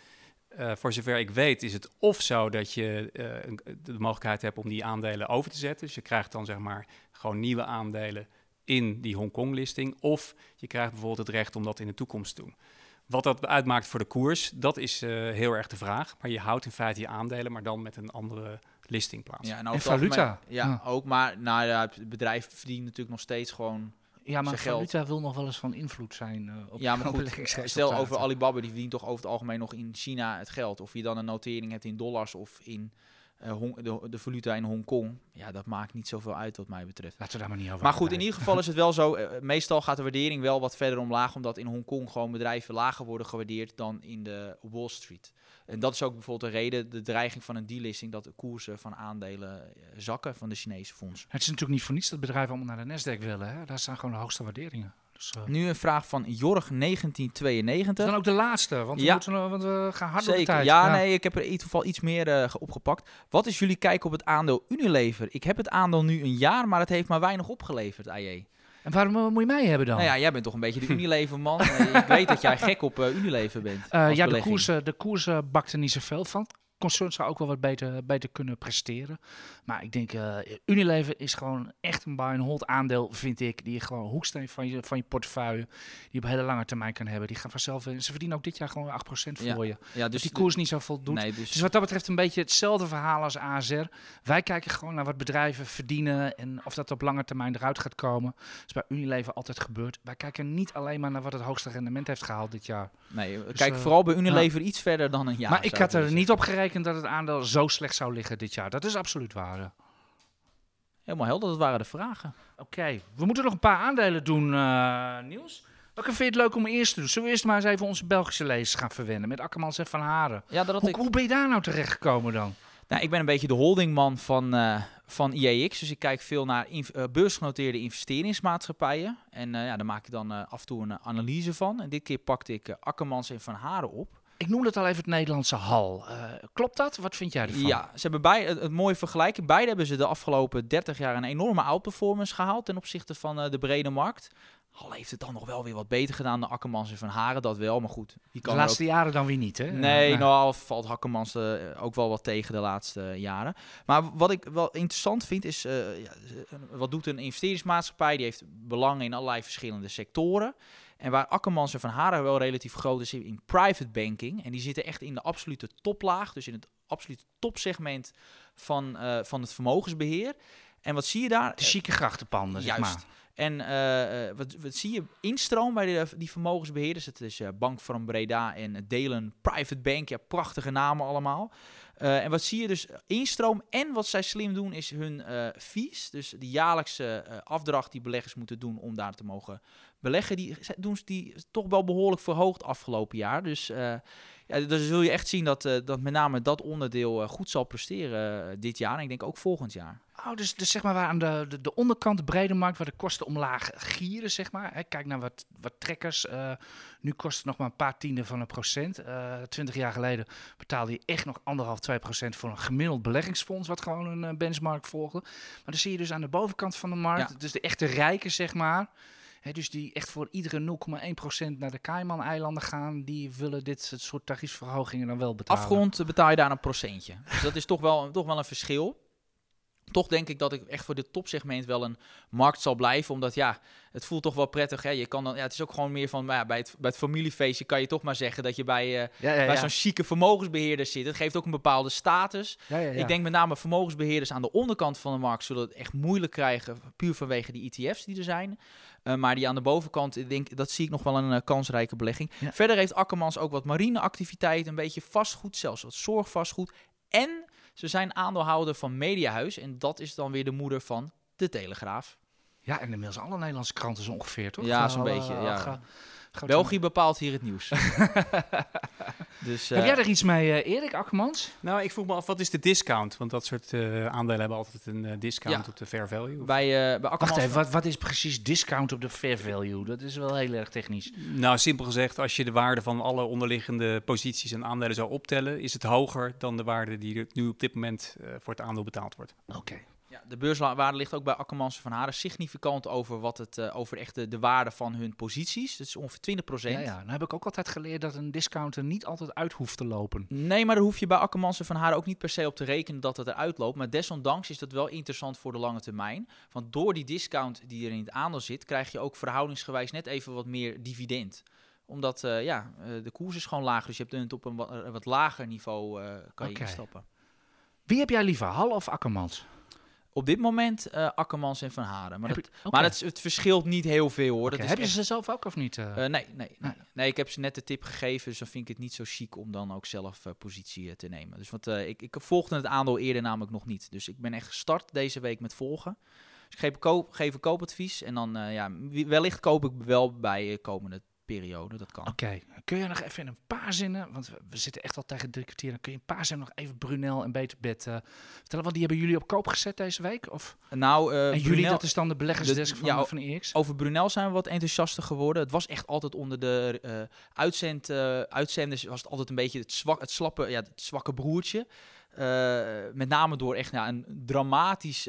Uh, voor zover ik weet is het of zo dat je uh, de mogelijkheid hebt om die aandelen over te zetten. Dus je krijgt dan zeg maar gewoon nieuwe aandelen in die Hongkong-listing. Of je krijgt bijvoorbeeld het recht om dat in de toekomst te doen. Wat dat uitmaakt voor de koers, dat is uh, heel erg de vraag. Maar je houdt in feite je aandelen, maar dan met een andere listingplaats. Ja, en, en valuta. Ja, ja, ook. Maar nou, ja, het bedrijf verdient natuurlijk nog steeds gewoon ja, maar valuta wil nog wel eens van invloed zijn. Uh, op ja, maar [laughs] goed, stel over Alibaba, die verdient toch over het algemeen nog in China het geld. Of je dan een notering hebt in dollars of in de, de valuta in Hongkong. Ja, dat maakt niet zoveel uit wat mij betreft. Laten we daar maar niet over Maar goed, in ieder geval is het wel zo. Uh, [laughs] meestal gaat de waardering wel wat verder omlaag. Omdat in Hongkong gewoon bedrijven lager worden gewaardeerd dan in de Wall Street. En dat is ook bijvoorbeeld de reden, de dreiging van een delisting, dat de koersen van aandelen zakken van de Chinese fondsen. Het is natuurlijk niet voor niets dat bedrijven allemaal naar de Nasdaq willen. Hè? Daar staan gewoon de hoogste waarderingen. Dus. Nu een vraag van Jorg 1992. Dan ook de laatste, want we, ja. moeten, want we gaan hard Zeker. op de tijd. Ja, ja, nee, ik heb er in ieder geval iets meer uh, opgepakt. Wat is jullie kijk op het aandeel Unilever? Ik heb het aandeel nu een jaar, maar het heeft maar weinig opgeleverd, AJ. En waarom uh, moet je mij hebben dan? Nou ja, jij bent toch een beetje de Unilever-man. [laughs] ik weet dat jij gek op Unilever bent. ja, de koers, de koers bakt er niet zoveel van concern zou ook wel wat beter, beter kunnen presteren. Maar ik denk, uh, Unilever is gewoon echt een buy and hold aandeel, vind ik. Die je gewoon hoeksteen van je, van je portefeuille, die je op hele lange termijn kan hebben. Die gaan vanzelf, ze verdienen ook dit jaar gewoon 8% voor je. Ja, dus, dus die koers niet zo voldoet. Nee, dus... dus... wat dat betreft een beetje hetzelfde verhaal als ASR. Wij kijken gewoon naar wat bedrijven verdienen en of dat op lange termijn eruit gaat komen. Dat is bij Unilever altijd gebeurd. Wij kijken niet alleen maar naar wat het hoogste rendement heeft gehaald dit jaar. Nee, dus, kijk uh, vooral bij Unilever iets verder dan een jaar. Maar ik had er niet op gerekend dat het aandeel zo slecht zou liggen dit jaar. Dat is absoluut waar. Helemaal helder, dat waren de vragen. Oké, we moeten nog een paar aandelen doen, uh, Niels. Welke vind je het leuk om eerst te doen? Zullen we eerst maar eens even onze Belgische lezers gaan verwennen met Akkermans en Van Haren? Ja, dat hoe, ik... hoe ben je daar nou terecht gekomen dan? Nou, ik ben een beetje de holdingman van, uh, van IEX. Dus ik kijk veel naar uh, beursgenoteerde investeringsmaatschappijen. En uh, ja, daar maak ik dan af en toe een analyse van. En dit keer pakte ik Akkermans en Van Haren op. Ik noemde het al even het Nederlandse hal. Uh, klopt dat? Wat vind jij ervan? Ja, ze hebben bij, het, mooie vergelijking. Beide hebben ze de afgelopen 30 jaar een enorme outperformance gehaald ten opzichte van uh, de brede markt. Hal heeft het dan nog wel weer wat beter gedaan dan Akkermans en Van Haren, dat wel. Maar goed. Die kan de laatste jaren dan weer niet, hè? Nee, ja. nou valt Hakkermans uh, ook wel wat tegen de laatste jaren. Maar wat ik wel interessant vind is, ja, wat doet een investeringsmaatschappij? Die heeft belangen in allerlei verschillende sectoren. En waar Akkermans en Van Haren wel relatief groot is in private banking. En die zitten echt in de absolute toplaag. Dus in het absolute topsegment van, uh, van het vermogensbeheer. En wat zie je daar? De chique grachtenpanden, zeg Juist. maar. En uh, wat, wat zie je instroom bij de, die vermogensbeheerders? Het is uh, Bank van Breda en Delen Private Bank. Ja, prachtige namen allemaal. Uh, en wat zie je dus instroom? En wat zij slim doen is hun fees. Dus de jaarlijkse afdracht die beleggers moeten doen om daar te mogen beleggen, die doen die toch wel behoorlijk verhoogd afgelopen jaar. Dus uh, ja, dan zul je echt zien dat, uh, dat met name dat onderdeel uh, goed zal presteren dit jaar. En ik denk ook volgend jaar. Oh, dus, dus zeg maar waar aan de, de, de onderkant, de brede markt, waar de kosten omlaag gieren, zeg maar. Hè, kijk naar wat, wat trekkers. nu kost het nog maar een paar tienden van een procent. Twintig jaar geleden betaalde je echt nog anderhalf, twee procent voor een gemiddeld beleggingsfonds, wat gewoon een benchmark volgde. Maar dan zie je dus aan de bovenkant van de markt, ja. dus de echte rijken, zeg maar dus die echt voor iedere 0,1% naar de Cayman-eilanden gaan, die willen dit soort tariefverhogingen dan wel betalen. Afgrond betaal je daar een procentje. Dus dat is toch wel, toch wel een verschil. Toch denk ik dat ik echt voor dit topsegment wel een markt zal blijven. Omdat ja, het voelt toch wel prettig. Hè? Je kan dan, ja, het is ook gewoon meer van ja, bij, het, bij het familiefeestje kan je toch maar zeggen dat je bij, uh, ja, ja, bij zo'n chique vermogensbeheerder zit. Het geeft ook een bepaalde status. Ik denk met name vermogensbeheerders aan de onderkant van de markt zullen het echt moeilijk krijgen. Puur vanwege die ETF's die er zijn. Uh, maar die aan de bovenkant, ik denk, dat zie ik nog wel een uh, kansrijke belegging. Verder heeft Akkermans ook wat marineactiviteit, een beetje vastgoed, zelfs wat zorgvastgoed. En ze zijn aandeelhouder van Mediahuis. En dat is dan weer de moeder van De Telegraaf. Ja, en inmiddels alle Nederlandse kranten zo ongeveer, toch? Ja, zo'n beetje, ja. België bepaalt hier het nieuws. [laughs] dus, Heb jij er iets mee, uh, Erik Akkermans? Nou, ik vroeg me af, wat is de discount? Want dat soort uh, aandelen hebben altijd een uh, discount ja. op de fair value. Bij, bij. Wacht even, wat, wat, is precies discount op de fair value? Dat is wel heel erg technisch. Nou, simpel gezegd, als je de waarde van alle onderliggende posities en aandelen zou optellen, is het hoger dan de waarde die er nu op dit moment voor het aandeel betaald wordt. Oké. Ja, de beurswaarde ligt ook bij Akkermans van Haren significant over, wat het, eh, over echt de, de waarde van hun posities. Dat is ongeveer 20%. Ja, ja. Nou heb ik ook altijd geleerd dat een discounter niet altijd uit hoeft te lopen. Nee, maar daar hoef je bij Akkermans van Haren ook niet per se op te rekenen dat het eruit loopt. Maar desondanks is dat wel interessant voor de lange termijn. Want door die discount die er in het aandeel zit, krijg je ook verhoudingsgewijs net even wat meer dividend omdat uh, ja, uh, de koers is gewoon lager. Dus je hebt het op een wat, lager niveau kan je instappen. Wie heb jij liever, Hal of Akkermans? Op dit moment eh Akkermans en Van Haren. Maar, dat, je- maar het, het verschilt niet heel veel hoor. Oké, Dat Heb je echt- ze zelf ook of niet? eh? Eh, nee, nee, nee. Nee. nee, ik heb ze net de tip gegeven, dus dan vind ik het niet zo chic om dan ook zelf positie te nemen. Dus want ik, ik volgde het aandeel eerder namelijk nog niet. Dus ik ben echt gestart deze week met volgen. Dus ik geef, een koop, geef een koopadvies en dan ja, wellicht koop ik wel bij de komende periode. Dat kan. Oké, kun je nog even in een paar zinnen, want we, we zitten echt al tegen drie kwartier, dan kun je een paar zinnen nog even Brunel en Beterbed eh vertellen, want die hebben jullie op koop gezet deze week? Of, Nou, eh, en jullie, dat is dan de beleggersdesk de- van, ja, van EX? Over Brunel zijn we wat enthousiaster geworden. Het was echt altijd onder de eh uitzend, uitzenders was het altijd een beetje het, zwak, het, slappe, ja, het zwakke broertje. Met name door echt ja, een dramatisch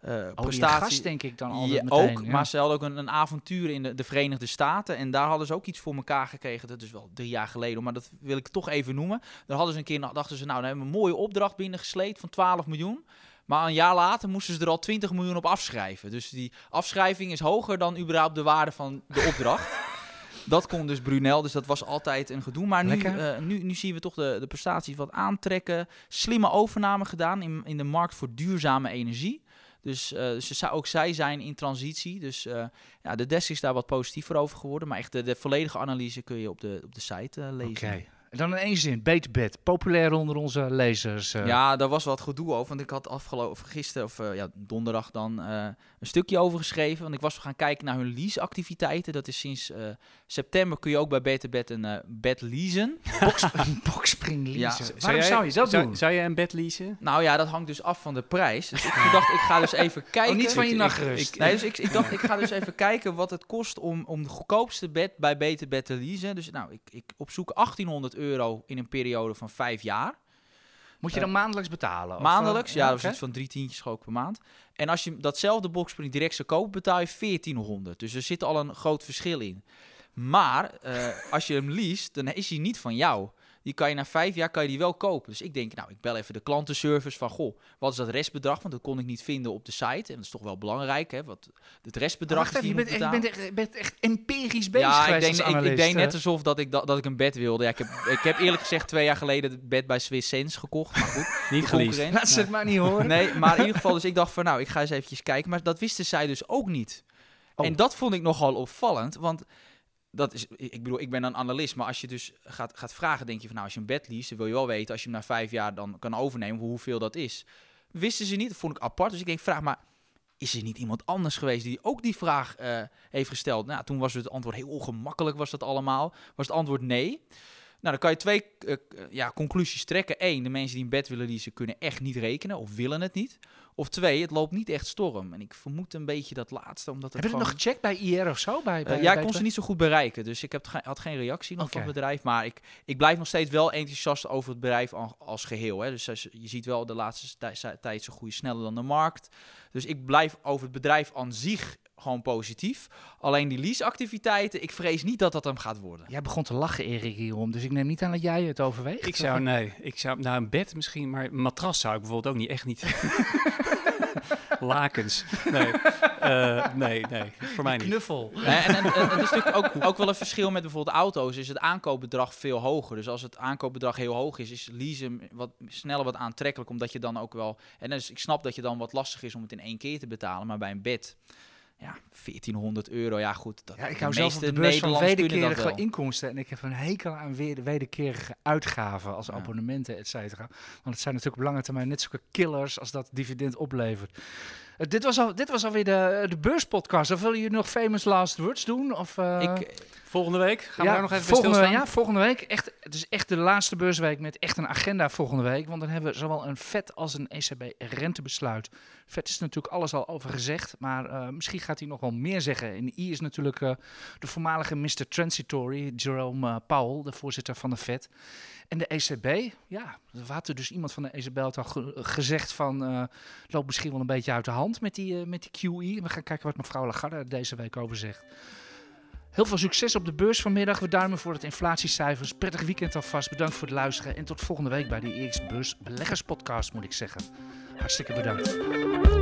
eh, Oh, prestatie. gast denk ik dan altijd Ja, meteen. ook, ja. maar ze hadden ook een, een avontuur in de, de Verenigde Staten. En daar hadden ze ook iets voor elkaar gekregen. Dat is wel drie jaar geleden, maar dat wil ik toch even noemen. Daar hadden ze een keer, dachten ze, nou, dan hebben we een mooie opdracht binnengesleept van 12 miljoen. Maar een jaar later moesten ze er al 20 miljoen op afschrijven. Dus die afschrijving is hoger dan überhaupt de waarde van de opdracht. [laughs] dat kon dus Brunel, dus dat was altijd een gedoe. Maar nu, eh, nu, nu zien we toch de, de prestaties wat aantrekken. Slimme overname gedaan in, in de markt voor duurzame energie. Dus, eh, dus ze- ook zij zijn in transitie. Dus eh, ja, de desk is daar wat positiever over geworden. Maar echt de, de volledige analyse kun je op de, op de site eh, lezen. Oké. En dan in één zin, Beterbed, populair onder onze lezers. eh. Ja, daar was wat gedoe over. Want ik had afgelopen gisteren, of eh, ja, donderdag dan, eh, een stukje over geschreven. Want ik was gaan kijken naar hun leaseactiviteiten. Dat is sinds eh, september kun je ook bij Beter Bed een eh, bed leasen. [laughs] Box, boxspring leasen. Ja. Waarom jij- zou je dat zou, doen? Zou je een bed leasen? Nou ja, dat hangt dus af van de prijs. Dus ik dacht, ik ga dus even [laughs] kijken. Oh, niet van je Ik- nachtrust. Nee, dus ik, ik dacht, ik ga dus even kijken wat het kost om, om de goedkoopste bed bij Beter Bed te leasen. Dus nou, ik, ik opzoek 1800 euro in een periode van vijf jaar. Moet je dan maandelijks betalen? of, Maandelijks, eh, ja, dat is iets van drie tientjes ik per maand. En als je datzelfde boxspring direct zou kopen, betaal je 1400. Dus er zit al een groot verschil in. Maar eh, als je hem leest, dan is hij niet van jou. Die kan je na vijf jaar kan je die wel kopen. Dus ik denk, nou, ik bel even de klantenservice van, goh, wat is dat restbedrag? Want dat kon ik niet vinden op de site. En dat is toch wel belangrijk, hè? Wat het restbedrag Wacht je moet bent, echt, je betalen. bent echt, je bent echt empirisch bezig ja, ik denk, als ik, ik analist, deed net alsof dat ik, dat, dat ik een bed wilde. Ja, ik, heb, ik heb eerlijk gezegd twee jaar geleden het bed bij Swiss Sense gekocht. Maar goed, [laughs] Niet geleased. concurrent. Laat ze het maar niet horen. Nee, maar in ieder [laughs] geval, dus ik dacht van nou, ik ga eens eventjes kijken. Maar dat wisten zij dus ook niet. Oh. En dat vond ik nogal opvallend, want dat is, ik bedoel, ik ben een analist, maar als je dus gaat, gaat vragen, denk je van nou, als je een bed leest, dan wil je wel weten, als je hem na vijf jaar dan kan overnemen, hoeveel dat is. Wisten ze niet, dat vond ik apart. Dus ik denk, vraag maar, is er niet iemand anders geweest die ook die vraag eh, heeft gesteld? Nou, toen was het antwoord heel ongemakkelijk, was dat allemaal. Was het antwoord nee. Nou, dan kan je twee eh, ja, conclusies trekken. Eén, de mensen die een bed willen leasen kunnen echt niet rekenen of willen het niet. Of twee, het loopt niet echt storm. En ik vermoed een beetje dat laatste, omdat het Heb je het nog gecheckt bij IR of zo? Bij, Eh, bij, ja, ik kon ze niet zo goed bereiken. Dus ik heb ge- had geen reactie nog van het bedrijf. Maar ik, ik blijf nog steeds wel enthousiast over het bedrijf al- als geheel. Hè. Dus je ziet wel de laatste tij- tijd ze groeien sneller dan de markt. Dus ik blijf over het bedrijf aan zich gewoon positief. Alleen die leaseactiviteiten, ik vrees niet dat dat hem gaat worden. Jij begon te lachen, Erik, hierom. Dus ik neem niet aan dat jij het overweegt. Ik zou, nee, ik zou, nou een bed misschien, maar een matras zou ik bijvoorbeeld ook niet, echt niet. [laughs] Lakens. Nee, Eh, nee, nee, voor mij niet. Knuffel. Hè, en, en, en het is natuurlijk ook, ook wel een verschil met bijvoorbeeld auto's. Is het aankoopbedrag veel hoger. Dus als het aankoopbedrag heel hoog is, is leasen wat sneller wat aantrekkelijk. Omdat je dan ook wel. En dus ik snap dat je dan wat lastig is om het in één keer te betalen. Maar bij een bed. Ja, 1400 euro. Ja, goed. Dat, Ja, ik hou zelf op de beurs van wederkerige inkomsten. En ik heb een hekel aan weer wederkerige uitgaven als Ja. abonnementen, et cetera. Want het zijn natuurlijk op lange termijn net zulke killers als dat dividend oplevert. Eh, dit, was al, dit was alweer de, de beurspodcast. Of willen jullie nog famous last words doen? Of, eh, Ik, Volgende week gaan we daar nog even bij volgende, stilstaan. Ja, volgende week. Echt, het is echt de laatste beursweek met echt een agenda volgende week. Want dan hebben we zowel een FED als een ECB-rentebesluit. FED is natuurlijk alles al over gezegd. Maar eh, misschien gaat hij nog wel meer zeggen. En I is natuurlijk eh, de voormalige Mr. Transitory, Jerome eh, Powell, de voorzitter van de FED. En de ECB, ja, er had er dus iemand van de ECB had al ge- gezegd van... eh loopt misschien wel een beetje uit de hand met die, met die QE. We gaan kijken wat mevrouw Lagarde deze week over zegt. Heel veel succes op de beurs vanmiddag. We duimen voor het inflatiecijfers. Prettig weekend alvast. Bedankt voor het luisteren. En tot volgende week bij de EX Beurs Beleggerspodcast, moet ik zeggen. Hartstikke bedankt.